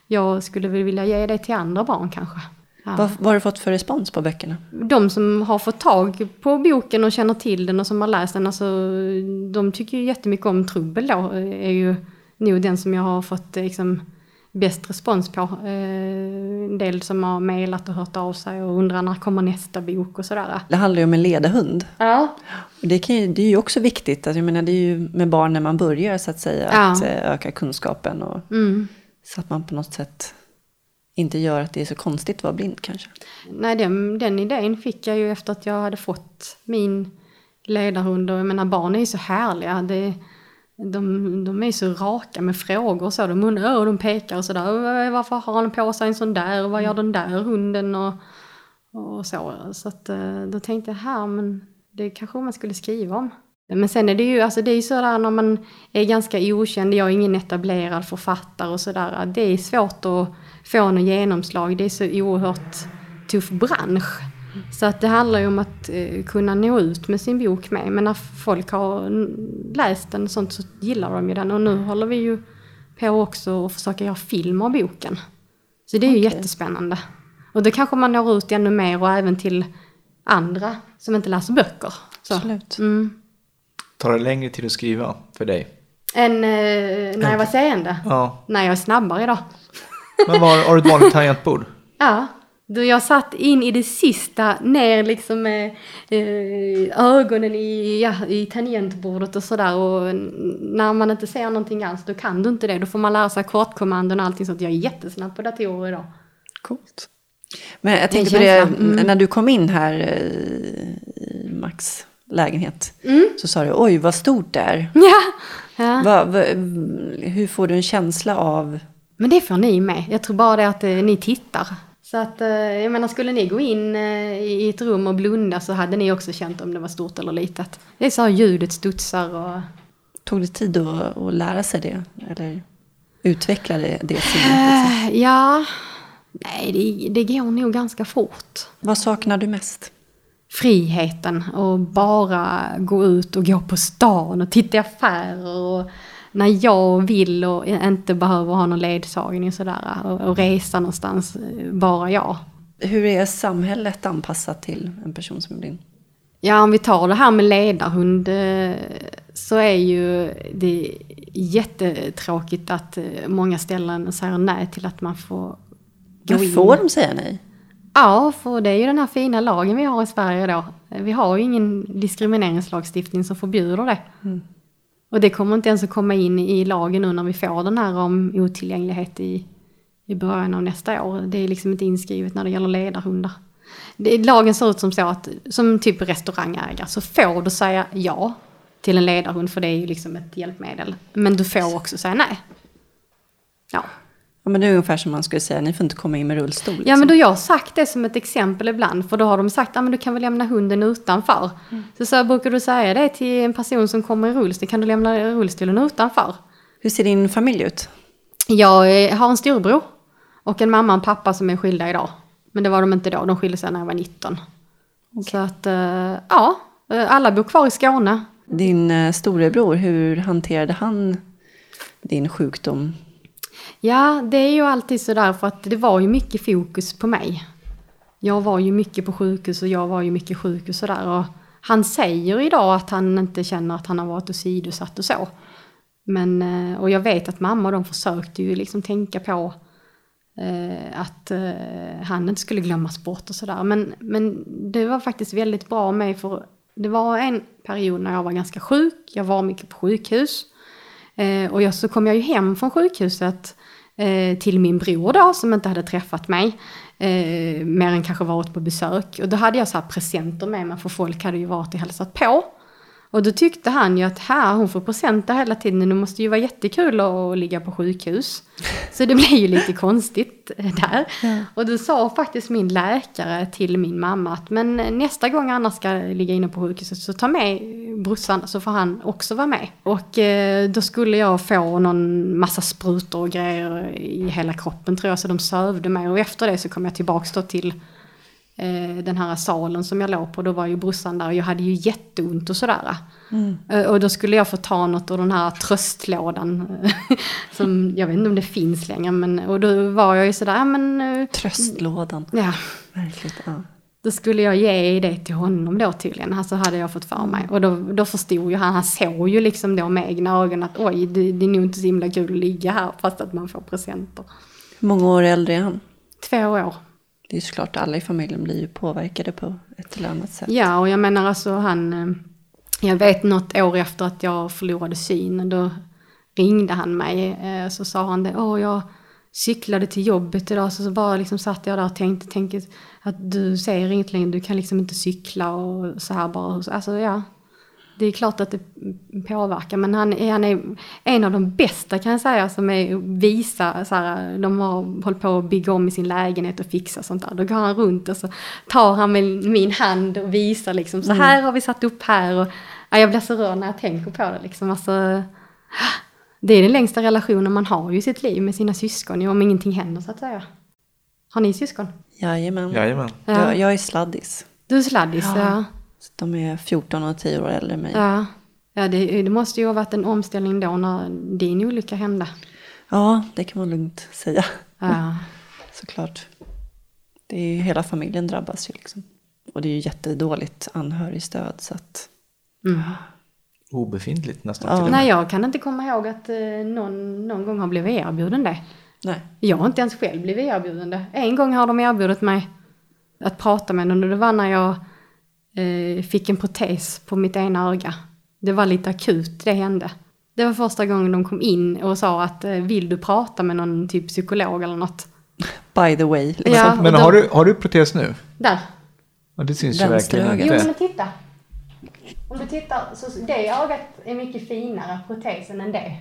jag skulle vilja ge det till andra barn kanske. Ja. Vad, vad har du fått för respons på böckerna? De som har fått tag på boken och känner till den och som har läst den, alltså, de tycker ju jättemycket om Trubbel då. är ju nog den som jag har fått liksom, bäst respons på. Eh, en del som har mejlat och hört av sig och undrar när kommer nästa bok och sådär. Det handlar ju om en ledarhund. Ja. Det, kan det är ju också viktigt. Alltså, jag menar, det är ju med barn när man börjar så att säga. Ja. Att eh, öka kunskapen. Och, Mm. Så att man på något sätt inte gör att det är så konstigt att vara blind kanske. Nej, den, den idén fick jag ju efter att jag hade fått min ledarhund. Och jag menar, barn är ju så härliga. Det, de, de är så raka med frågor och så. De undrar och de pekar och sådär. Varför har han på sig en sån där? Vad gör den där hunden? Och, och så. Så att, eh, då tänkte jag, här, men det kanske man skulle skriva om. Men sen är det ju, alltså det är ju sådär när man är ganska okänd, jag är ingen etablerad författare och sådär. Det är svårt att få något genomslag, det är så oerhört tuff bransch. Så att det handlar ju om att eh, kunna nå ut med sin bok med. Men när folk har läst den och sånt så gillar de ju den. Och nu håller vi ju på också att försöka göra film av boken. Så det är ju Okej. jättespännande. Och då kanske man når ut ännu mer och även till andra som inte läser böcker. Så. Absolut. Mm. Tar det längre tid att skriva för dig? Än eh, när jag var seende. Ja. Nej, jag är snabbare idag. Men var, har du ett vanligt tangentbord? Ja, då jag satt in i det sista, ner liksom med eh, ögonen i, ja, i tangentbordet och sådär. Och när man inte ser någonting alls, då kan du inte det. Då får man lära sig kortkommandon och allting sånt. Jag är jättesnabb på datorer idag. Coolt. Men jag tänkte på det. Mm. när du kom in här eh, i Max lägenhet. Mm. Så sa du, oj vad stort det är. <laughs> Ja, ja. Va, va, hur får du en känsla av... men det får ni med. Jag tror bara det att eh, ni tittar. Så att, eh, jag menar, skulle ni gå in eh, i ett rum och blunda så hade ni också känt om det var stort eller litet. Det är så här ljudet studsar och... Tog det tid att, att lära sig det? Eller utveckla det, det sinnet? Liksom? Eh, Ja, nej det, det går nog ganska fort. Vad saknar du mest? Friheten och bara gå ut och gå på stan och titta i affärer och när jag vill och inte behöver ha någon ledsagning och sådär och, och resa någonstans, eh, bara jag. Hur är samhället anpassat till en person som är blind? Ja, om vi tar det här med ledarhund eh, så är ju det jättetråkigt att eh, många ställen säger nej till att man får gå Men in. får de säga nej? Ja, för det är ju den här fina lagen vi har i Sverige då. Vi har ju ingen diskrimineringslagstiftning som förbjuder det. Och det kommer inte ens att komma in i lagen nu när vi får den här om otillgänglighet i, i början av nästa år. Det är liksom inte inskrivet när det gäller ledarhundar. Det, lagen ser ut som så att, som typ restaurangägare, så får du säga ja till en ledarhund för det är ju liksom ett hjälpmedel. Men du får också säga nej. Ja. Ja, men det är ungefär som man skulle säga, ni får inte komma in med rullstol. Ja liksom. men då har jag sagt det som ett exempel ibland för då har de sagt att ah, du kan väl lämna hunden utanför. Så, så brukar du säga det till en person som kommer i rullstol, kan du lämna rullstolen utanför? Hur ser din familj ut? Jag eh, har en storbror och en mamma och en pappa som är skilda idag. Men det var de inte då, de skilde sig när jag var 19. Så att, eh, ja, eh, alla bor kvar i Skåne. Din storebror, hur hanterade han din sjukdom? Ja, det är ju alltid sådär för att det var ju mycket fokus på mig. Jag var ju mycket på sjukhus och jag var ju mycket sjuk och sådär. Och han säger idag att han inte känner att han har varit åsidosatt och så. Men, eh, och jag vet att mamma och de försökte ju liksom tänka på eh, att eh, han inte skulle glömmas bort och sådär. Men, men det var faktiskt väldigt bra med mig för det var en period när jag var ganska sjuk. Jag var mycket på sjukhus. Eh, och jag, så kom jag ju hem från sjukhuset eh, till min bror då som inte hade träffat mig. Eh, mer än kanske varit på besök. Och då hade jag så här presenter med mig för folk hade ju varit och hälsat på. Och då tyckte han ju att här, hon får presenter hela tiden, det måste ju vara jättekul att ligga på sjukhus. Så det blev ju lite konstigt där. Och då sa faktiskt min läkare till min mamma att men nästa gång Anna ska ligga inne på sjukhuset så ta med brorsan så får han också vara med. Och eh, då skulle jag få någon massa sprutor och grejer i hela kroppen tror jag, så de sövde mig. Och efter det så kom jag tillbaks då till eh, den här salen som jag låg på, då var ju brorsan där och jag hade ju jätteont och sådär. Eh, och då skulle jag få ta något ur den här tröstlådan. <laughs> som jag vet inte om det finns längre, men och då var jag ju sådär, men... eh, Tröstlådan. Ja, Verkligen. Ja. då skulle jag ge det till honom då tydligen. Alltså hade jag fått för mig. Och då, då förstod ju han, han såg ju liksom då med egna ögon att oj, det, det är nog inte så himla kul att ligga här fast att man får presenter. Hur många år äldre är han? Två år. Det är ju såklart, alla i familjen blir ju påverkade på ett eller annat sätt. Ja, och jag menar alltså han... Eh, jag vet något år efter att jag förlorade synen, då ringde han mig. Eh, så sa han det, åh jag cyklade till jobbet idag, så så bara liksom satt jag där och tänkte, tänkte att du ser inget längre, du kan liksom inte cykla och så här bara. Alltså ja, det är klart att det påverkar, men han, är- han är en av de bästa kan jag säga som är att visa, så här, de har hållit på att bygga om i sin lägenhet och fixa sånt där. Då går han runt och så tar han med min hand och visar liksom, så här har vi satt upp här. Och, ja, jag blir så rörd när jag tänker på det liksom. Alltså, det är den längsta relationen man har ju i sitt liv med sina syskon, om ingenting händer så att säga. Har ni syskon? Jajamän. Jajamän. Ja. Jag, jag är sladdis. Du är sladdis, ja. Så De är 14 och 10 år äldre än mig. Ja, ja det, det måste ju ha varit en omställning då när din olycka hände. Ja, det kan man lugnt säga. Ja, <laughs> Såklart. Det är ju, hela familjen drabbas ju liksom. Och det är ju jättedåligt anhörigstöd så att... mm. Obefintligt nästan Ja. till och med. Nej, jag kan inte komma ihåg att eh, någon, någon gång har blivit erbjuden det. Nej. Jag har inte ens själv blivit erbjuden det. En gång har de erbjudit mig att prata med någon och det var när jag eh, fick en protes på mitt ena öga. Det var lite akut, det hände. Det var första gången de kom in och sa att eh, vill du prata med någon typ psykolog eller något? By the way. Liksom. Ja, Men och då- har, du, har du protes nu? Där. Ja, det syns ju verkligen Jo inte. men titta. Om du tittar så det ögat är mycket finare protesen än det.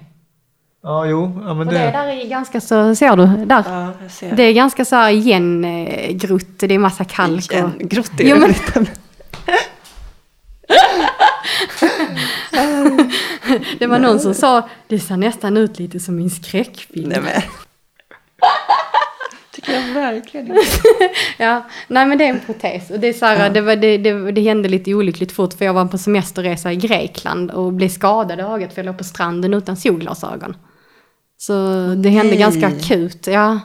Ja, jo. Ja, men det det... där är ganska så, ser du? Där. Ja, jag ser. Det är ganska så här igengrutt, det är massa kalk. Och... En grott är Jo, det men- lite. <laughs> <laughs> Det var någon som sa, det ser nästan ut lite som min skräckfilm. Nej men. tycker jag verkligen inte. <laughs> Ja, nej men det är en protes. Och det, är så här, det, var, det, det, det hände lite olyckligt fort för jag var på semesterresa i Grekland och blev skadad i ögat för jag låg på stranden utan solglasögon. Så det hände nej. ganska akut, ja.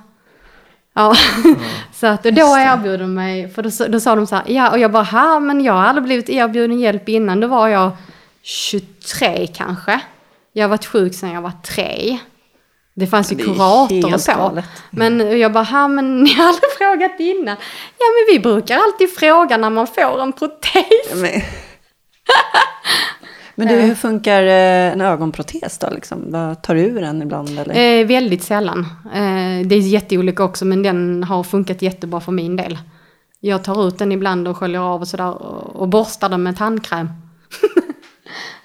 Ja, <laughs> så att och då erbjöd de mig, för då, sa- då sa de så här, ja och jag bara, här men jag har aldrig blivit erbjuden hjälp innan, då var jag 23 kanske. Jag har varit sjuk sedan jag var tre. Det fanns ju Det kurator och så. galet. Men jag bara, ha men ni har aldrig <laughs> frågat innan. Ja men vi brukar alltid fråga när man får en protes. <laughs> men du, hur funkar eh, en ögonprotes då? Liksom? Vad, tar du ur den ibland? Eller? Eh, väldigt sällan. Eh, det är jätteolika också men den har funkat jättebra för min del. Jag tar ut den ibland och sköljer av och sådär och, borstar den med tandkräm.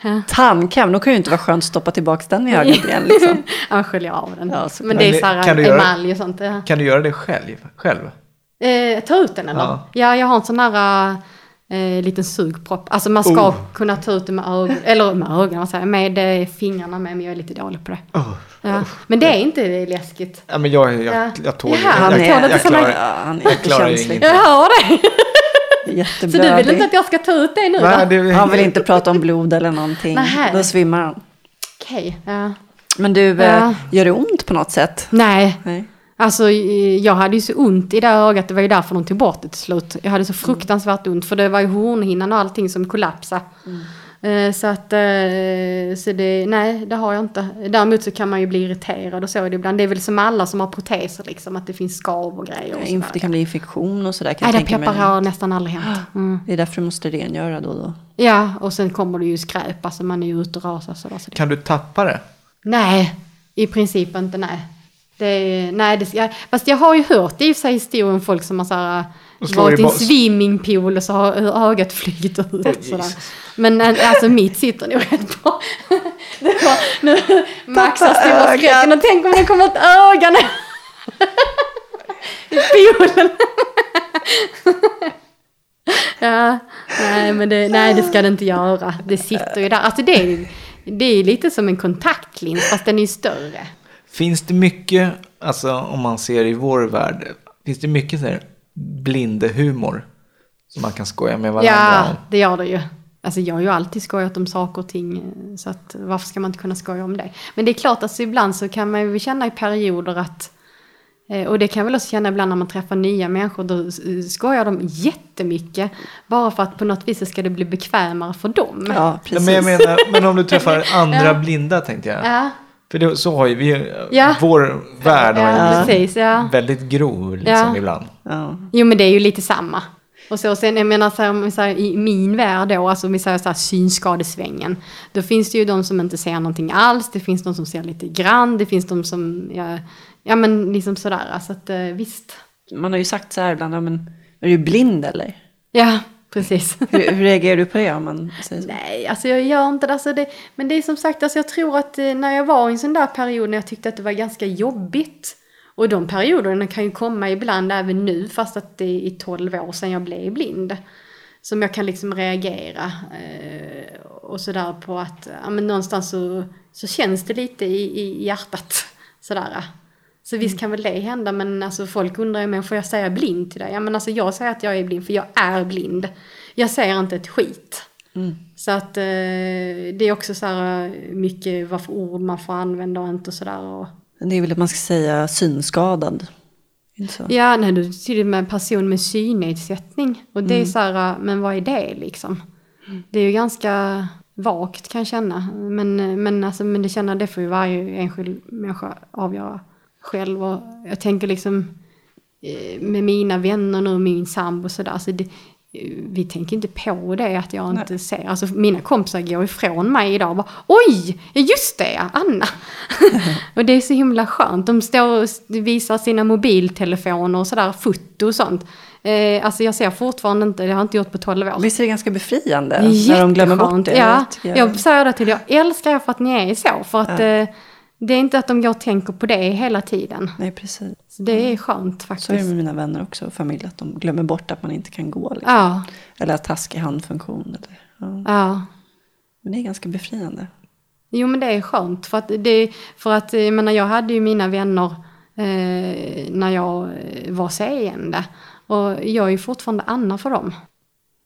<laughs> Tandkräm, då kan ju inte vara skönt att stoppa tillbaka den i <laughs> ögat igen. Liksom. Jag sköljer av den. Ja, så- men det är så här kan du göra- emalj och sånt. Ja. Kan du göra det själv? själv? Eh, ta ut den eller? Ja. Ja. jag har en sån där eh, liten sugpropp. Alltså man ska Oh. kunna ta ut det med ögonen, eller med ögonen, säger jag, med eh, fingrarna med, men jag är lite dålig på det. Oh. Ja. Men det är inte läskigt. Ja, men jag, jag, Ja. jag tål Jaha, jag, men jag, jag, inte såna- klarar, Ja, han är jag klarar ingenting. Jag hör det! Så du vill inte att jag ska ta ut det nu Nej, då? det, Han vill inte prata om blod eller någonting. Nähä. Då svimmar han. Okej, ja. Men du, Ja. eh, gör det ont på något sätt? Nej, Nej. Alltså jag hade ju så ont i det ögat, det var ju därför de tog bort det till slut. Jag hade så fruktansvärt ont, för det var ju hornhinnan och allting som kollapsade. Eh, Så att, eh, så det, nej det har jag inte. Däremot så kan man ju bli irriterad och så är det ibland. Det är väl som alla som har proteser liksom, att det finns skav och grejer. Och. Det kan bli infektion och sådär kan Nej, jag det peppar har nästan aldrig hänt. <gasps> Mm. Det är därför du måste rengöra då och då. Ja, och sen kommer det ju skräp, alltså man är ju ute och rasar. Så det... kan du tappa det? Nej, i princip inte nej. Det, nej, det, jag, fast jag har ju hört i sig historier om folk som har så här, slår varit i en swimmingpool och så har ögat flugit ut. Åh, sådär. Men eh, alltså mitt sitter nog rätt bra. <laughs> Det var, nu, Max har stora skräcken och tänk om det kommer ett öga nu. <laughs> I poolen. <laughs> ja, nej men det, nej det ska det inte göra. Det sitter ju där. Alltså det är, det är lite som en kontaktlins fast den är ju större. Finns det mycket, alltså om man ser i vår värld, finns det mycket så här blindehumor som man kan skoja med varandra Ja, om? det gör det ju. Alltså jag har ju alltid skojat om saker och ting, så att varför ska man inte kunna skoja om det? Men det är klart, alltså ibland så kan man ju känna i perioder att, eh, och det kan jag väl också känna ibland när man träffar nya människor, då skojar de jättemycket, bara för att på något vis så ska det bli bekvämare för dem. Ja, Ja, precis. men jag menar, men om du träffar <laughs> andra Ja. blinda tänkte jag. Ja, För det, så har ju vi, Ja. vår värld har ja, ju precis. Ja. väldigt grov liksom Ja. ibland. Ja. Jo men det är ju lite samma. Och så, sen, jag menar så här, om vi säger, i min värld då, alltså om vi säger så här synskadesvängen. Då finns det ju de som inte ser någonting alls, det finns de som ser lite grann, det finns de som, ja, ja men liksom sådär. Så att eh, visst. Man har ju sagt så här ibland, ja, men är du blind eller? Ja, precis. <laughs> Hur, hur reagerar du på det om man säger så? Nej, alltså jag gör inte det. Alltså det men det är som sagt, alltså jag tror att eh, när jag var i en sån där period när jag tyckte att det var ganska jobbigt. Och de perioderna kan ju komma ibland även nu, fast att det är 12 år sedan jag blev blind. Som jag kan liksom reagera eh, och sådär på att, ja men någonstans så, så känns det lite i, i hjärtat. Sådär. Så visst kan väl det hända, men alltså folk undrar ju men får jag säga blind till dig? Ja men alltså jag säger att jag är blind, för jag är blind. Jag ser inte ett skit. Så att eh, det är också så här eh, mycket vad för ord man får använda och inte och sådär. Det är väl att man ska säga synskadad. Så? Ja, nej, du till med en person med synnedsättning. Och det är så här, eh, men vad är det liksom? Det är ju ganska vagt kan jag känna. Men, eh, men, alltså, men det känner det får ju varje enskild människa avgöra själv. Och jag tänker liksom eh, med mina vänner nu, min sambo och sådär. Så det, eh, vi tänker inte på det att jag inte ser. Alltså mina kompisar går ifrån mig idag och bara Oj, ja, just det ja, Anna. <laughs> och det är så himla skönt. De står och visar sina mobiltelefoner och sådär, foto och sånt. Eh, alltså jag ser fortfarande inte, det har jag inte gjort på 12 år. Visst är det ganska befriande? När de glömmer bort det? Ja, jag. jag säger det till jag älskar er för att ni är så. För att eh, det är inte att de går och tänker på det hela tiden. Nej, precis. Så det är skönt faktiskt. Så är det med mina vänner också och familj, att de glömmer bort att man inte kan gå. Liksom. Ja, Eller att taskig handfunktion. Eller, ja. ja. Men det är ganska befriande. Jo men det är skönt för att, det, för att jag, menar, jag hade ju mina vänner eh, när jag eh, var seende. Och jag är ju fortfarande Anna för dem.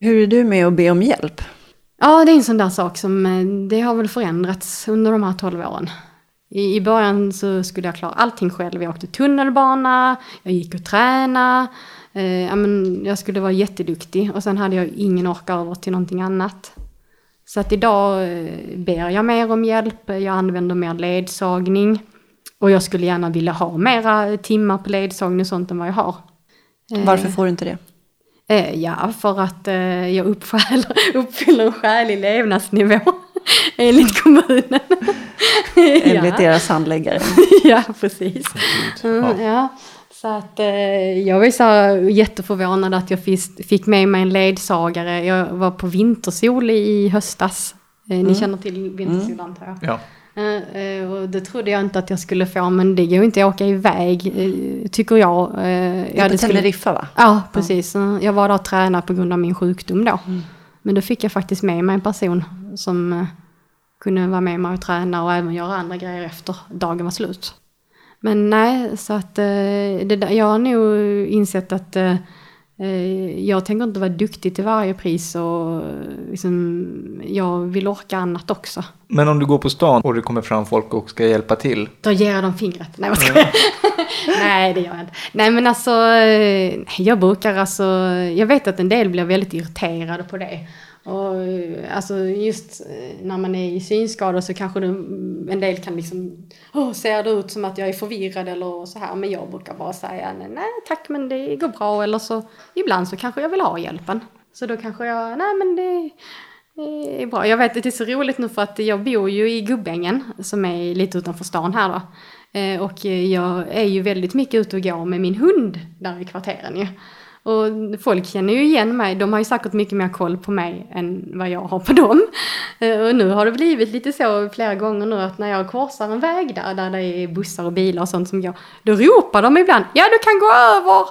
Hur är du med att be om hjälp? Ja det är en sån där sak som eh, det har väl förändrats under de här 12 åren. I, I början så skulle jag klara allting själv. Jag åkte tunnelbana, jag gick och tränade. Eh, men jag skulle vara jätteduktig och sen hade jag ingen ork över till någonting annat. Så att idag eh, ber jag mer om hjälp, jag använder mer ledsagning. Och jag skulle gärna vilja ha mera timmar på ledsagning och sånt än vad jag har. Eh, Varför får du inte det? Eh, ja, för att jag uppfyller, <laughs> uppfyller en skälig levnadsnivå <laughs> enligt kommunen. <laughs> Enligt ja. deras handläggare. <laughs> ja, precis. Mm, ja. Så att eh, jag var så jätteförvånad att jag fick, fick med mig en ledsagare. Jag var på vintersol i höstas. Eh, ni känner till vintersol antar jag. Ja. Eh, eh, och det trodde jag inte att jag skulle få, men det går ju inte att åka iväg, eh, tycker jag. Eh, Det ja, är på det skulle- Teneriffa va? Ja, precis. Jag var där och tränade på grund av min sjukdom då. Mm. Men då fick jag faktiskt med mig en person som eh, kunde vara med mig och träna och även göra andra grejer efter dagen var slut. Men nej, så att eh, det jag har nog insett att eh, jag tänker inte vara duktig till varje pris och eh, liksom, jag vill orka annat också. Men om du går på stan och det kommer fram folk och ska hjälpa till. Då ger jag dem fingret. Nej, vad ska jag? <laughs> Nej, det gör jag inte. Nej, men alltså, eh, jag brukar alltså, jag vet att en del blir väldigt irriterade på det. Och alltså just eh, när man är i synskada så kanske det, en del kan liksom, oh, ser det ut som att jag är förvirrad eller så här. Men jag brukar bara säga, nej, tack men det går bra. Eller så, ibland så kanske jag vill ha hjälpen. Så då kanske jag, nej men det, det är bra. Jag vet att det är så roligt nu för att jag bor ju i Gubbängen som är lite utanför stan här då. Eh, och jag är ju väldigt mycket ute och går med min hund där i kvarteren ju. Och folk känner ju igen mig, de har ju säkert mycket mer koll på mig än vad jag har på dem. Eh, och nu har det blivit lite så flera gånger nu att när jag korsar en väg där, där det är bussar och bilar och sånt som går, då ropar de ibland ja du kan gå över!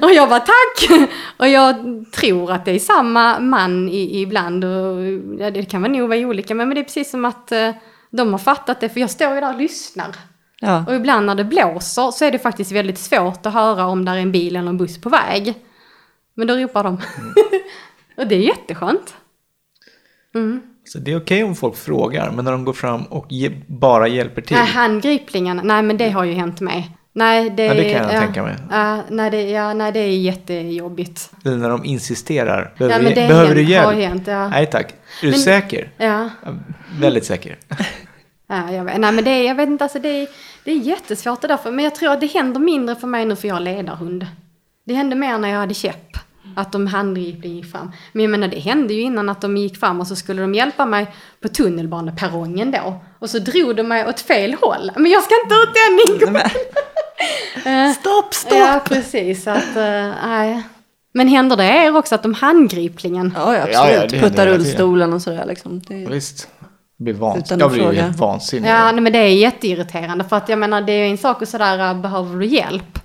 <laughs> och jag bara tack! Och jag tror att det är samma man i, ibland och ja, det kan väl nog vara olika men, men det är precis som att eh, de har fattat det för jag står ju där och lyssnar. Ja. Och ibland när det blåser så är det faktiskt väldigt svårt att höra om där är en bil eller en buss på väg. Men då ropar de. <laughs> och det är jätteskönt. Mm. Så det är okej om folk frågar, men när de går fram och ge, bara hjälper till. Nej, handgripligen, nej men det har ju hänt mig. Nej, det, Ja, det kan jag tänka mig. Ja, nej, det, ja, nej, det är jättejobbigt. Eller när de insisterar. Ja, Behöver, men du- det behöver du hänt- hjälp? har hänt, ja. Nej tack. Är du Men- säker? Ja, Ja, väldigt säker. <laughs> ja jag vet, nej men det jag vet inte, alltså det är, det är jättesvårt det där. För, men jag tror att det händer mindre för mig nu för jag har ledarhund. Det hände mer när jag hade käpp. Att de handgripligen gick fram. Men jag menar det hände ju innan att de gick fram och så skulle de hjälpa mig på tunnelbaneperrongen då. Och så drog de mig åt fel håll. Men jag ska inte ut den ingången! <laughs> Stopp, stopp! Ja, precis. Att, eh, nej. Men händer det er också att de handgripligen? Ja, ja, Ja, absolut. ja, det händer Putta hela rullstolen och sådär liksom. Det, Visst. Blir vans- jag blir fråga. helt vansinnig. Ja, nej, men det är jätteirriterande. För att jag menar, det är en sak att sådär, äh, behöver du hjälp?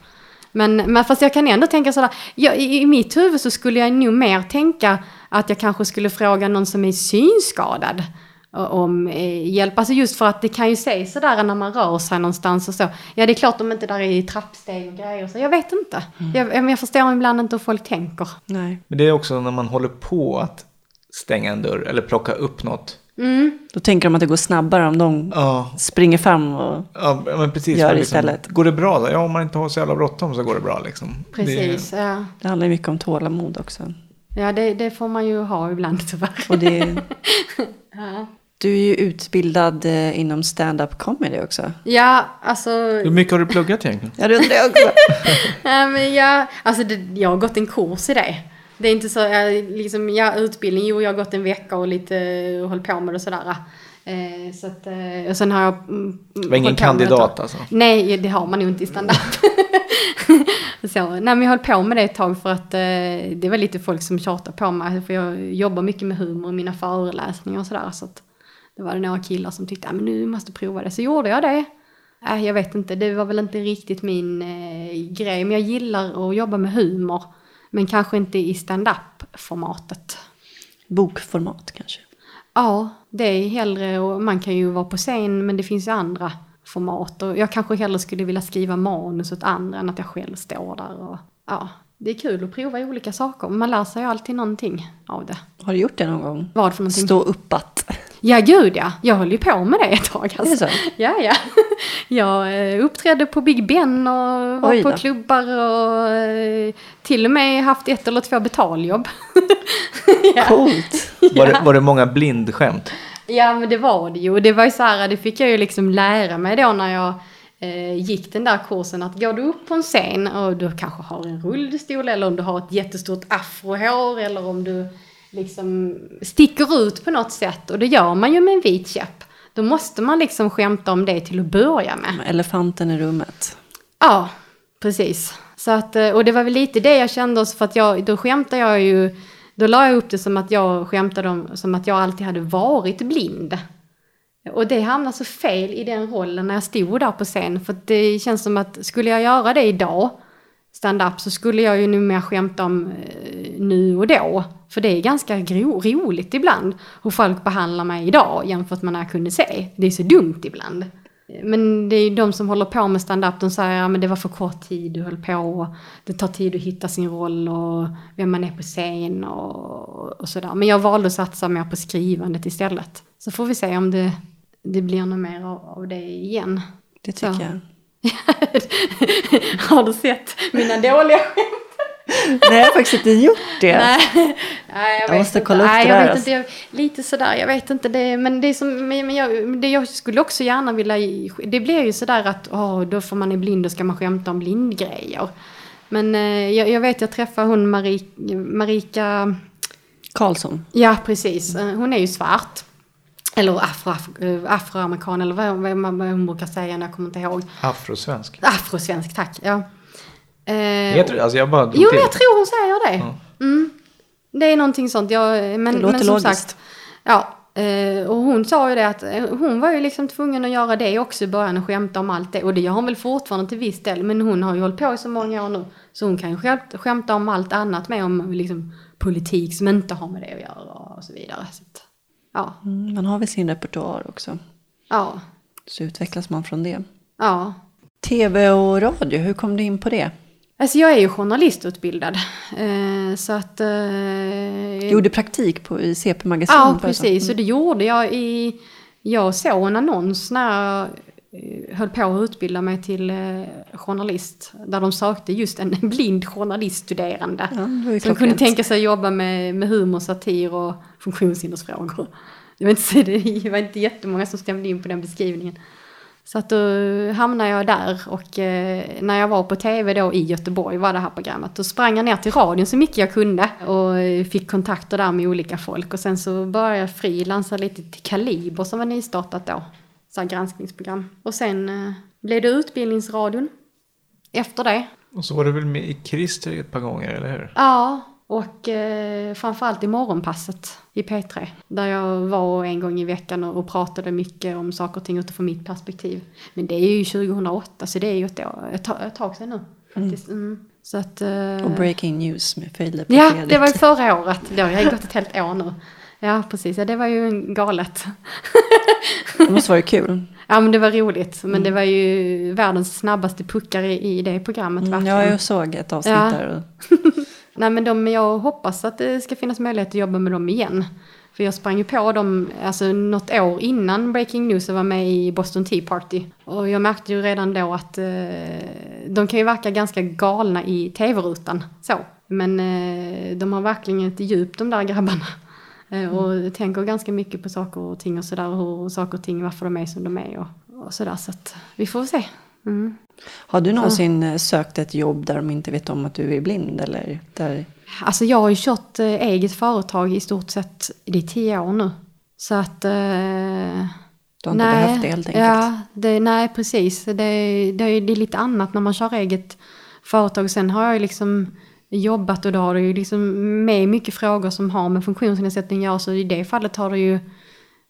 Men, men fast jag kan ändå tänka sådär, jag, i, i mitt huvud så skulle jag nog mer tänka att jag kanske skulle fråga någon som är synskadad om eh, hjälp. Alltså just för att det kan ju se sådär när man rör sig någonstans och så. Ja, det är klart om inte där är trappsteg och grejer så. Jag vet inte. Jag, men jag förstår ibland inte hur folk tänker. nej. Men det är också när man håller på att stänga en dörr eller plocka upp något. Mm. Då tänker de att det går snabbare om de Ja, springer fram och... ja men precis. Gör det liksom, istället. Går det bra då? Ja, om man inte har så jävla bråttom så går det bra liksom. Precis, ja. Det handlar ju mycket om tålamod också. Ja, det, det får man ju ha ibland tyvärr. Och det, <laughs> Ja. du är ju utbildad eh, inom stand-up comedy också. Ja, alltså... Det, hur mycket har du pluggat egentligen? Ja, det undrar jag också. <laughs> Ja, men jag, alltså det, jag har gått en kurs i det. Det är inte så, jag, liksom, ja, utbildning, jo jag har gått en vecka och lite och hållit på med det och sådär. Eh, så att, eh, och sen har jag... Mm, Det var ingen kandidat alltså? Nej, det har man ju inte i stand-up. <laughs> så, nej, men jag höll på med det ett tag för att eh, det var lite folk som tjatade på mig. För jag jobbar mycket med humor i mina föreläsningar och sådär. Så att det var några killar som tyckte att nu måste prova det. Så gjorde jag det. Äh, jag vet inte, det var väl inte riktigt min eh, grej. Men jag gillar att jobba med humor. Men kanske inte i stand-up-formatet. Bokformat kanske. Ja, det är hellre, och man kan ju vara på scen men det finns ju andra format. Och jag kanske hellre skulle vilja skriva manus åt andra än att jag själv står där. Och, ja, det är kul att prova olika saker. Man lär sig ju alltid någonting av det. Har du gjort det någon gång? Vad för någonting? Stå uppat. Ja, gud ja. Jag höll ju på med det ett tag. Alltså. Det är så? Ja, ja. <laughs> Jag eh, uppträdde på Big Ben och var på klubbar och eh, till och med haft ett eller två betaljobb. <laughs> ja. Coolt. <laughs> Var, det, var det många blindskämt? ja, men det var det ju. Och Det var ju så här, det fick jag ju liksom lära mig då när jag eh, gick den där kursen. Att går du upp på en scen och du kanske har en rullstol eller om du har ett jättestort afrohår eller om du liksom sticker ut på något sätt. Och det gör man ju med en vit käpp. Då måste man liksom skämta om det till att börja med. Elefanten i rummet. Ja, precis. Så att, eh, och det var väl lite det jag kände också för att jag, då skämtade jag ju, då la jag upp det som att jag skämtade om, som att jag alltid hade varit blind. Och det hamnade så fel i den rollen när jag stod där på scen. För det känns som att skulle jag göra det idag, stand-up, så skulle jag ju nu mer skämta om eh, nu och då. För det är ganska roligt ibland hur folk behandlar mig idag jämfört med när jag kunde se. Det är så dumt ibland. Men det är ju de som håller på med stand-up, de säger att ja, det var för kort tid du höll på och det tar tid att hitta sin roll och vem man är på scen och, och sådär. Men jag valde att satsa mer på skrivandet istället. Så får vi se om det, det blir något mer av, av det igen. Det tycker Så. jag. <laughs> Har du sett mina dåliga skämt? Nej, jag har faktiskt inte gjort det. Nej, Nej jag, Jag måste inte. kolla upp Nej, det jag där, vet alltså. inte. Jag, lite sådär, jag vet inte. Det, men det som, men jag, det jag skulle också gärna vilja... Det blir ju sådär att åh, då får man är blind och ska man skämta om blindgrejer. Men eh, jag, jag vet, jag träffade hon Marika, Marika Karlsson. Ja, precis. Eh, Hon är ju svart. Eller afro, afro, eh, afroamerikan eller vad, vad man brukar säga, jag kommer inte ihåg. Afrosvensk. Afrosvensk, tack. Ja. Eh, Heter det? Alltså jag bara Jo, till. jag tror hon säger det. Mm. Det är någonting sånt. Jag, men, Det låter men som logiskt. sagt, ja. eh, Och hon sa ju det att eh, hon var ju liksom tvungen att göra det också i början och skämta om allt det. Och det gör hon väl fortfarande till viss del. Men hon har ju hållit på i så många år nu. Så hon kan ju skämt, skämta om allt annat med om liksom politik som inte har med det att göra och så vidare. Så att, ja, Mm, man har väl sin repertoar också. ja, Så utvecklas man från det. ja. Tv och radio, hur kom du in på det? Alltså jag är ju journalistutbildad. Eh, så att... Eh, gjorde praktik på, i CP Magasin? Ja, precis. Så det gjorde jag i... Jag såg en annons när jag eh, höll på att utbilda mig till eh, journalist. Där de sökte just en <laughs> blind journaliststuderande. Ja, som kunde tänka sig jobba med, med humor, satir och funktionshindersfrågor. Det var, inte, det var inte jättemånga som stämde in på den beskrivningen. Så att då hamnade jag där och eh, när jag var på tv då i Göteborg var det här programmet. Då sprang jag ner till radion så mycket jag kunde och fick kontakter där med olika folk. Och sen så började jag frilansa lite till Kaliber som var nystartat då. Så här granskningsprogram. Och sen eh, blev det Utbildningsradion. Efter det. Och så var du väl med i Christer ett par gånger, eller hur? Ja, och eh, framförallt i morgonpasset i P3. Där jag var en gång i veckan och, pratade mycket om saker och ting utifrån mitt perspektiv. Men det är ju 2008 så det är ju ett, år, ett, ett tag sedan nu. Faktiskt. Mm. Så att, eh, Och Breaking News med Filip Ja, det var ju förra året. Det har gått ett helt år nu. Ja, precis. Ja, det var ju galet. Det måste vara kul. Ja, men det var roligt. Men det var ju världens snabbaste puckar i, i det programmet. Mm, verkligen. ja, jag såg ett avsnitt Ja. där. Och, <laughs> Nej men de, jag hoppas att det ska finnas möjlighet att jobba med dem igen. För jag sprang ju på dem, alltså något år innan Breaking News och var med i Boston Tea Party. Och jag märkte ju redan då att eh, de kan ju verka ganska galna i tv-rutan. Så. Men eh, de har verkligen ett djup de där grabbarna. Eh, och tänker ganska mycket på saker och ting och sådär. Hur saker och ting, varför de är som de är och, och sådär. Så att vi får se. Mm. har du någonsin eh, sökt ett jobb där de inte vet om att du är blind? Eller där... Alltså jag har ju kört eh, eget företag i stort sett, är tio år nu. Så att... Eh, Du har inte behövt det helt enkelt? Ja, det, nej precis. Det, det, det är lite annat när man kör eget företag. Sen har jag ju liksom jobbat och då har det ju liksom med mycket frågor som har med funktionsnedsättning att göra. Så i det fallet har det ju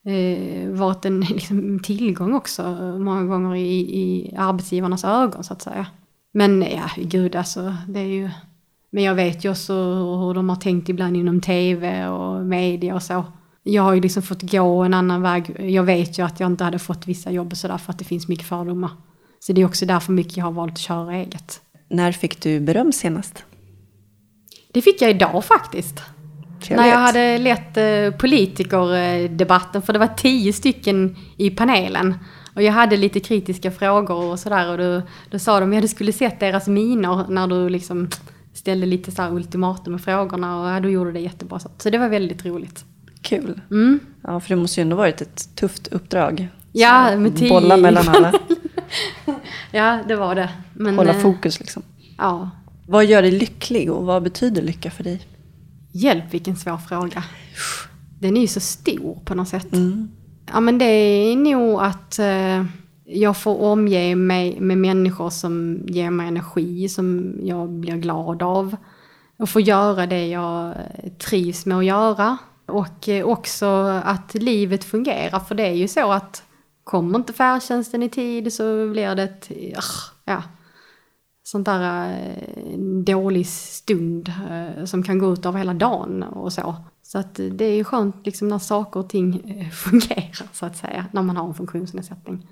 eh, varit en <laughs> liksom, tillgång också många gånger i, i arbetsgivarnas ögon så att säga. Men ja, gud alltså, det är ju... Men jag vet ju också hur de har tänkt ibland inom tv och media och så. Jag har ju liksom fått gå en annan väg. Jag vet ju att jag inte hade fått vissa jobb och sådär för att det finns mycket fördomar. Så det är också därför mycket jag har valt att köra eget. När fick du beröm senast? Det fick jag idag faktiskt. Trevligt. När jag hade lett eh, politikerdebatten, för det var tio stycken i panelen. Och jag hade lite kritiska frågor och sådär och då, då sa de, ja du skulle sett deras miner när du liksom ställde lite så här ultimatum med frågorna och ja, du gjorde det jättebra. Så, det var väldigt roligt. Kul. Mm. Ja, för det måste ju ändå varit ett tufft uppdrag. Ja, med tio- Bolla mellan alla. <laughs> Ja, det var det. Men, Hålla eh, fokus liksom. Ja. Vad gör dig lycklig och vad betyder lycka för dig? Hjälp vilken svår fråga. Den är ju så stor på något sätt. Mm. Ja men det är nog att eh, jag får omge mig med människor som ger mig energi, som jag blir glad av. Och få göra det jag trivs med att göra. Och eh, också att livet fungerar, för det är ju så att kommer inte färdtjänsten i tid så blir det ett, ja, sånt där eh, dålig stund eh, som kan gå ut över hela dagen och så. Så att det är ju skönt liksom när saker och ting eh, <laughs> fungerar så att säga, när man har en funktionsnedsättning.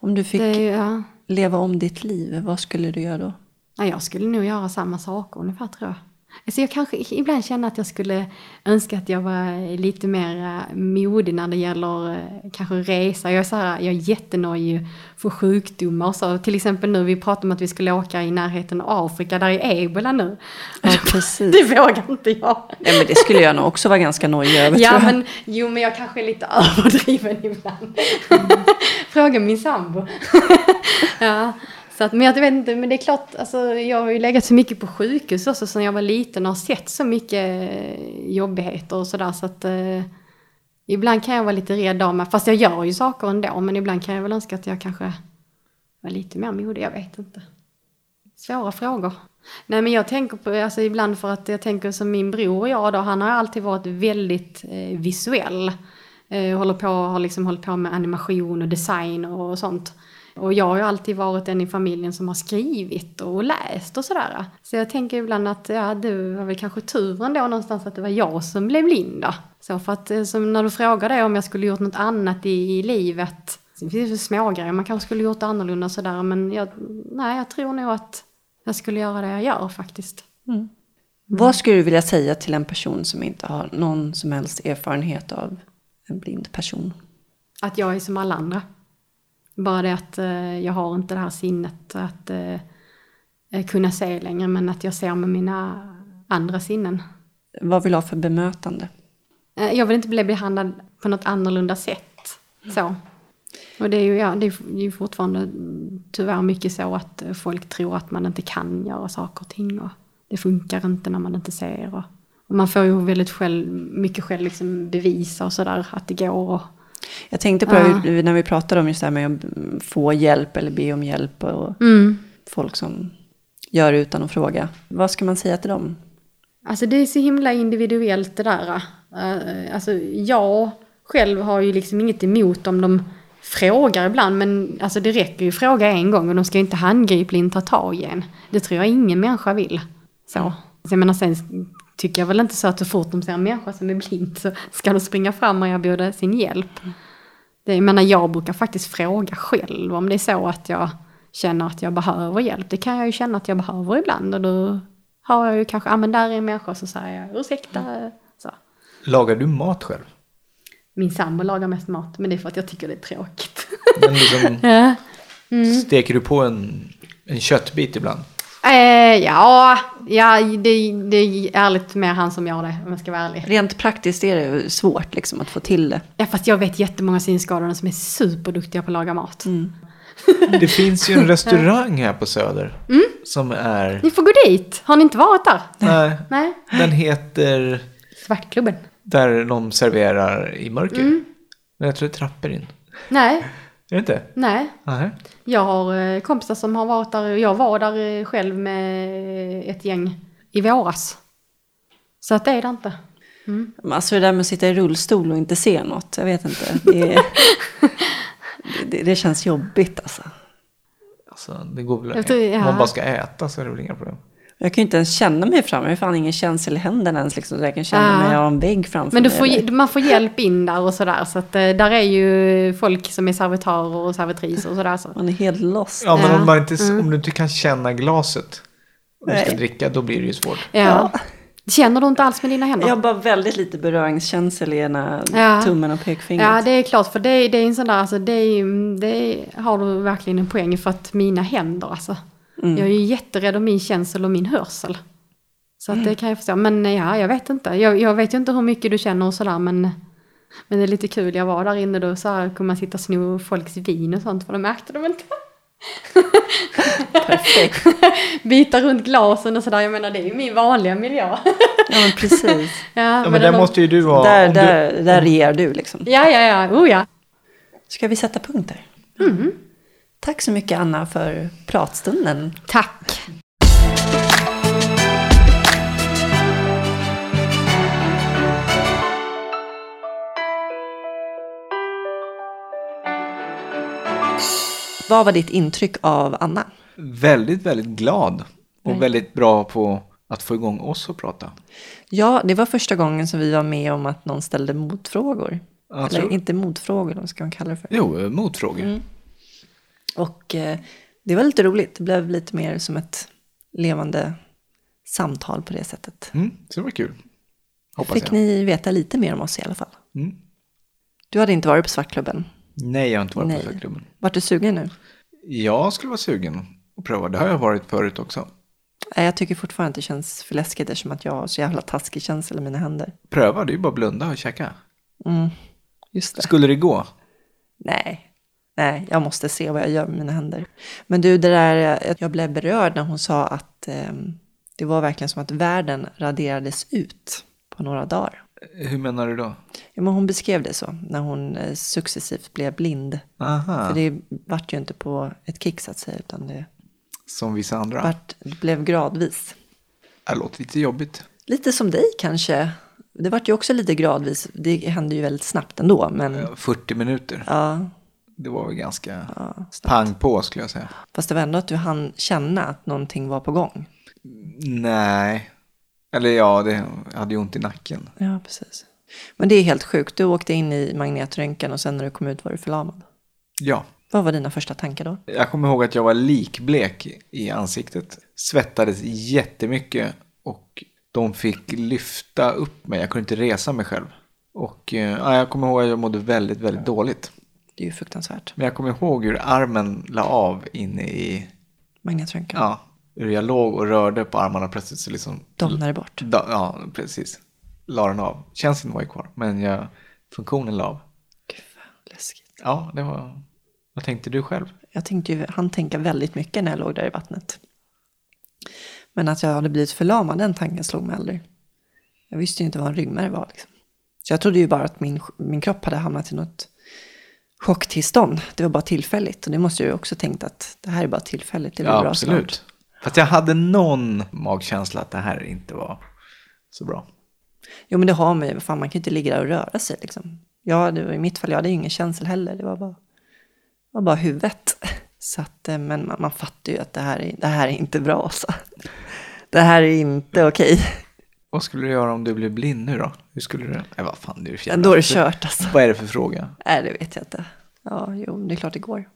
Om du fick Det, ja, leva om ditt liv, vad skulle du göra då? ja, jag skulle nog göra samma saker ungefär tror jag. Alltså jag kanske ibland känner att jag skulle önska att jag var lite mer eh, modig när det gäller eh, kanske resa. Jag är, så här, jag är jättenojig för sjukdomar och så. Till exempel nu, vi pratade om att vi skulle åka i närheten av Afrika, där är ebola nu. Ja, precis. <laughs> Det vågar inte jag. Ja, men det skulle jag nog också vara ganska nojig över Ja, tror jag. men jo, men jag kanske är lite <laughs> överdriven ibland. Fråga min sambo. <laughs> ja, så att, men jag vet inte, men det är klart, alltså, jag har ju legat så mycket på sjukhus också sedan jag var liten och har sett så mycket eh, jobbigheter och sådär så att eh, Ibland kan jag vara lite rädd av mig, fast jag gör ju saker ändå, men ibland kan jag väl önska att jag kanske var lite mer modig, jag vet inte. Svåra frågor. Nej men jag tänker på, alltså ibland för att jag tänker som min bror och jag då, han har alltid varit väldigt eh, visuell. Eh, håller på, har liksom hållit på med animation och design och sånt. Och jag har ju alltid varit den i familjen som har skrivit och läst och sådär. Så jag tänker ibland att ja, du har väl kanske tur ändå någonstans att det var jag som blev blind då. Så för att eh, som när du frågade om jag skulle gjort något annat i, i livet. Det finns ju smågrejer, man kanske skulle gjort annorlunda och sådär. Men jag, nej, jag tror nog att jag skulle göra det jag gör faktiskt. Mm. Vad skulle du vilja säga till en person som inte har någon som helst erfarenhet av en blind person? Att jag är som alla andra. Bara det att eh, jag har inte det här sinnet att eh, kunna se längre, men att jag ser med mina andra sinnen. Vad vill du ha för bemötande? Eh, jag vill inte bli behandlad på något annorlunda sätt. Så. Och det är ju ja, det är ju fortfarande tyvärr mycket så att folk tror att man inte kan göra saker och ting. Och det funkar inte när man inte ser. Och, och man får ju väldigt själv, mycket själv liksom bevisa och sådär att det går. Och, Jag tänkte på Ja. det när vi pratade om just det här med att få hjälp eller be om hjälp och mm. folk som gör utan att fråga. Vad ska man säga till dem? Alltså det är så himla individuellt det där. Uh, alltså jag själv har ju liksom inget emot om de frågar ibland. Men alltså det räcker ju att fråga en gång och de ska inte handgripligen ta tag i en. Det tror jag ingen människa vill. Så. Så jag menar sen tycker jag väl inte så att så fort de ser en människa som är blind så ska de springa fram och erbjuda sin hjälp. Det, jag menar jag brukar faktiskt fråga själv om det är så att jag känner att jag behöver hjälp. Det kan jag ju känna att jag behöver ibland och då har jag ju kanske, ja men där är en människa så säger jag ursäkta. Så. Lagar du mat själv? Min sambo lagar mest mat men det är för att jag tycker det är tråkigt. Men liksom, <laughs> ja. steker du på en, en köttbit ibland? Eh, ja, ja det, det är ärligt mer han som gör det om jag ska vara ärlig. Rent praktiskt är det svårt liksom att få till det. Ja fast jag vet jättemånga synskadade som är superduktiga på att laga mat. Det finns ju en <laughs> restaurang här på Söder. Som är... Ni får gå dit, har ni inte varit där? Nej, Nej. den heter... Svartklubben. Där de serverar i mörker. Men jag tror det är trappor in. Nej, Är det inte? nej. Nej. Jag har eh, kompisar som har varit där. Jag var där eh, själv med ett gäng i våras. Så att det är det inte. Men Alltså det där med att sitta i rullstol och inte se något, jag vet inte. Det, är, <laughs> det, det känns jobbigt alltså. Alltså, det går väl... Tror- ja. Om man bara ska äta så är det väl inga problem. Jag kan ju inte ens känna mig fram, jag har fan ingen känsel i händerna ens. Liksom, så jag kan känna Ja. mig, jag har en vägg framför Men du mig. får, man får hjälp in där och sådär. Så att eh, där är ju folk som är servitörer och servitriser och sådär. Så. Man är helt lost. Ja, men Ja. Mm. om, man inte, om du inte kan känna glaset och du ska dricka, då blir det ju svårt. Ja. Känner du inte alls med dina händer? Jag har bara väldigt lite beröringskänsel i ena Ja. tummen och pekfingret. Ja, det är klart. För det, är- det är en sån där, alltså det, är, det har du verkligen en poäng i. För att mina händer, alltså. Mm. Jag är ju jätterädd om min känsel och min hörsel. Så att det kan jag förstå. Men ja, jag vet inte. Jag, jag vet ju inte hur mycket du känner och sådär. Men, men det är lite kul. Jag var där inne då så här kunde man sitta och sno folks vin och sånt. För det märkte de inte. Perfekt. <laughs> Byta runt glasen och sådär. Jag menar det är ju min vanliga miljö. Ja, men precis. <laughs> ja, Ja, men den där måste ju du vara... där, om du, där, där regerar du liksom. Ja, ja, ja. Oh ja. Ska vi sätta punkt där? Mm. Tack så mycket Anna för pratstunden. Tack. Vad var ditt intryck av Anna? väldigt, väldigt glad. Och Nej. väldigt bra på att få igång oss att prata. Ja, det var första gången som vi var med om att någon ställde motfrågor. Jag Eller tror- inte motfrågor, vad ska man kalla det för? Jo, eh, motfrågor. Mm. Och eh, det var lite roligt. Det blev lite mer som ett levande samtal på det sättet. Mm, så det var kul. Hoppas Fick jag. ni veta lite mer om oss i alla fall. Mm. Du hade inte varit på Svartklubben. Nej, jag har inte varit Nej. på Svartklubben. Vart du sugen nu? Jag skulle vara sugen att pröva. Det har jag varit förut också. Nej, jag tycker fortfarande att det känns för läskigt eftersom att jag har så jävla taskig känsla i mina händer. Pröva, det är ju bara blunda och käka. Mm, just det. Skulle det gå? Nej, nej, jag måste se vad jag gör med mina händer. Men du, det där, eh, jag blev berörd när hon sa att eh, det var verkligen som att världen raderades ut på några dagar. Hur menar du då? Ja, men hon beskrev det så, när hon eh, successivt blev blind. Aha, För det vart ju inte på ett kick så att säga, utan det, som vissa andra. vart, det blev gradvis. Det låter lite jobbigt. Lite som dig kanske. Det vart ju också lite gradvis. Det hände ju väldigt snabbt ändå, men Eh, 40 minuter. ja, Det var väl ganska ja snabbt. pang på skulle jag säga. Fast det var ändå att du hann känna att någonting var på gång. Nej. Eller ja, det jag hade ju ont i nacken. Ja, precis. Men det är helt sjukt. Du åkte in i magnetröntgen och sen när du kom ut var du förlamad. Ja. Vad var dina första tankar då? Jag kommer ihåg att jag var likblek i ansiktet. Svettades jättemycket och de fick lyfta upp mig. Jag kunde inte resa mig själv. Och eh, ja, jag kommer ihåg att jag mådde väldigt, väldigt dåligt. Det är ju fruktansvärt. Men jag kommer ihåg hur armen la av inne i, Magnetröntgen. ja, hur jag låg och rörde på armarna plötsligt så liksom, Domnade bort. da, ja precis, la den av. Känslan var ju kvar, men jag, funktionen la av. Gud vad läskigt. Ja, det var, vad tänkte du själv? Jag tänkte ju, han tänka väldigt mycket när jag låg där i vattnet. Men att jag hade blivit förlamad, den tanken slog mig aldrig. Jag visste ju inte vad en ryggmärg var. Liksom. Så jag trodde ju bara att min, min kropp hade hamnat i något chocktillstånd. Det var bara tillfälligt. Och det måste jag också tänkt att det här är bara tillfälligt. Det blir Ja, bra absolut. snart. Fast jag hade någon magkänsla att det här inte var så bra. Jo men det har man ju. Fan, man kan ju inte ligga där och röra sig liksom. Ja, det var, i mitt fall, jag hade ju ingen känsel heller. Det var bara, var bara huvudet. <laughs> Så att, eh, men man, man fattar ju att det här är, det här är inte bra. Så. <laughs> Det här är inte okej. Vad skulle du göra om du blev blind nu då? Hur skulle du? Nej, vad fan, det är Ja, Då är det kört alltså. Vad är det för fråga? Nej, det vet jag inte. Ja, jo, det är klart det går.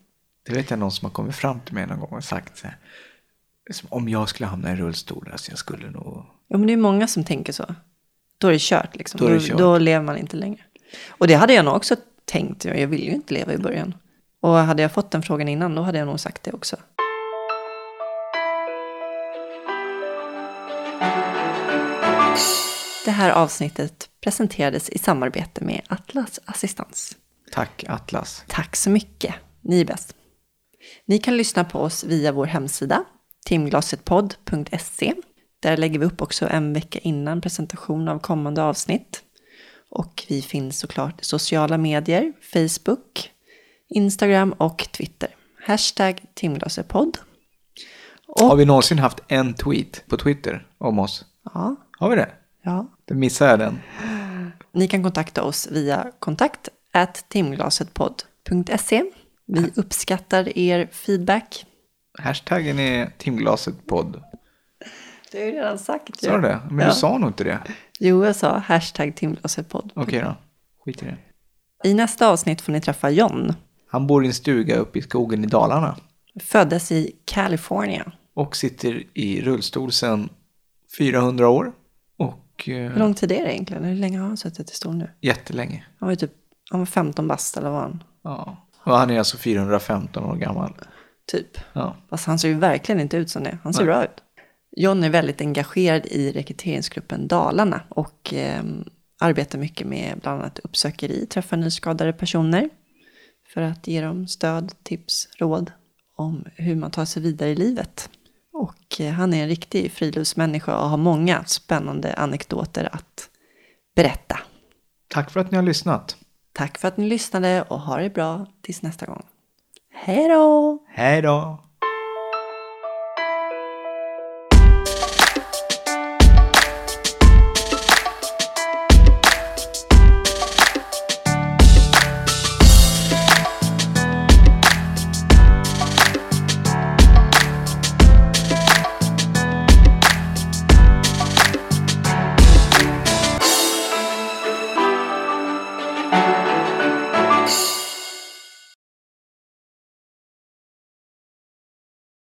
Det vet jag någon som har kommit fram till mig någon gång och sagt så här, som om jag skulle hamna i rullstol, alltså jag skulle nog... Jo, men det är många som tänker så. Då är det kört liksom. Då det Då, kört. då lever man inte längre. Och det hade jag nog också tänkt. Jag ville ju inte leva i början. Och hade jag fått den frågan innan, då hade jag nog sagt det också. Det här avsnittet presenterades i samarbete med Atlas Assistans. Tack Atlas. Tack så mycket. Ni är bäst. Ni kan lyssna på oss via vår hemsida, timglasetpodd.se. Där lägger vi upp också en vecka innan presentation av kommande avsnitt. Och vi finns såklart i sociala medier, Facebook, Instagram och Twitter. Hashtag timglasetpodd. Har Och, vi någonsin haft en tweet på Twitter om oss? ja, Har vi det? ja. Då missade jag den. Ni kan kontakta oss via kontakt timglasetpodd.se. Vi uppskattar er feedback. Hashtaggen är timglasetpodd. Det har ju redan sagt. Sa du det? Men Ja. du sa nog inte det. Jo, jag sa hashtag timglasetpodd. Okej då. Skit i det. I nästa avsnitt får ni träffa John. Han bor i en stuga uppe i skogen i Dalarna. Föddes i California. Och sitter i rullstol sedan 400 år. Eh, Hur lång tid är det egentligen? Hur länge har han suttit i stol nu? jättelänge. Han var ju typ han var 15 bast eller vad var han? Ja. Och han är alltså 415 år gammal. Typ. Ja. Fast han ser ju verkligen inte ut som det. Han ser Nej. bra ut. John är väldigt engagerad i rekryteringsgruppen Dalarna och eh, arbetar mycket med bland annat uppsökeri, träffa nyskadade personer för att ge dem stöd, tips, råd om hur man tar sig vidare i livet. Och eh, han är en riktig friluftsmänniska och har många spännande anekdoter att berätta. Tack för att ni har lyssnat. Tack för att ni lyssnade och ha det bra tills nästa gång. Hej då! Hej då!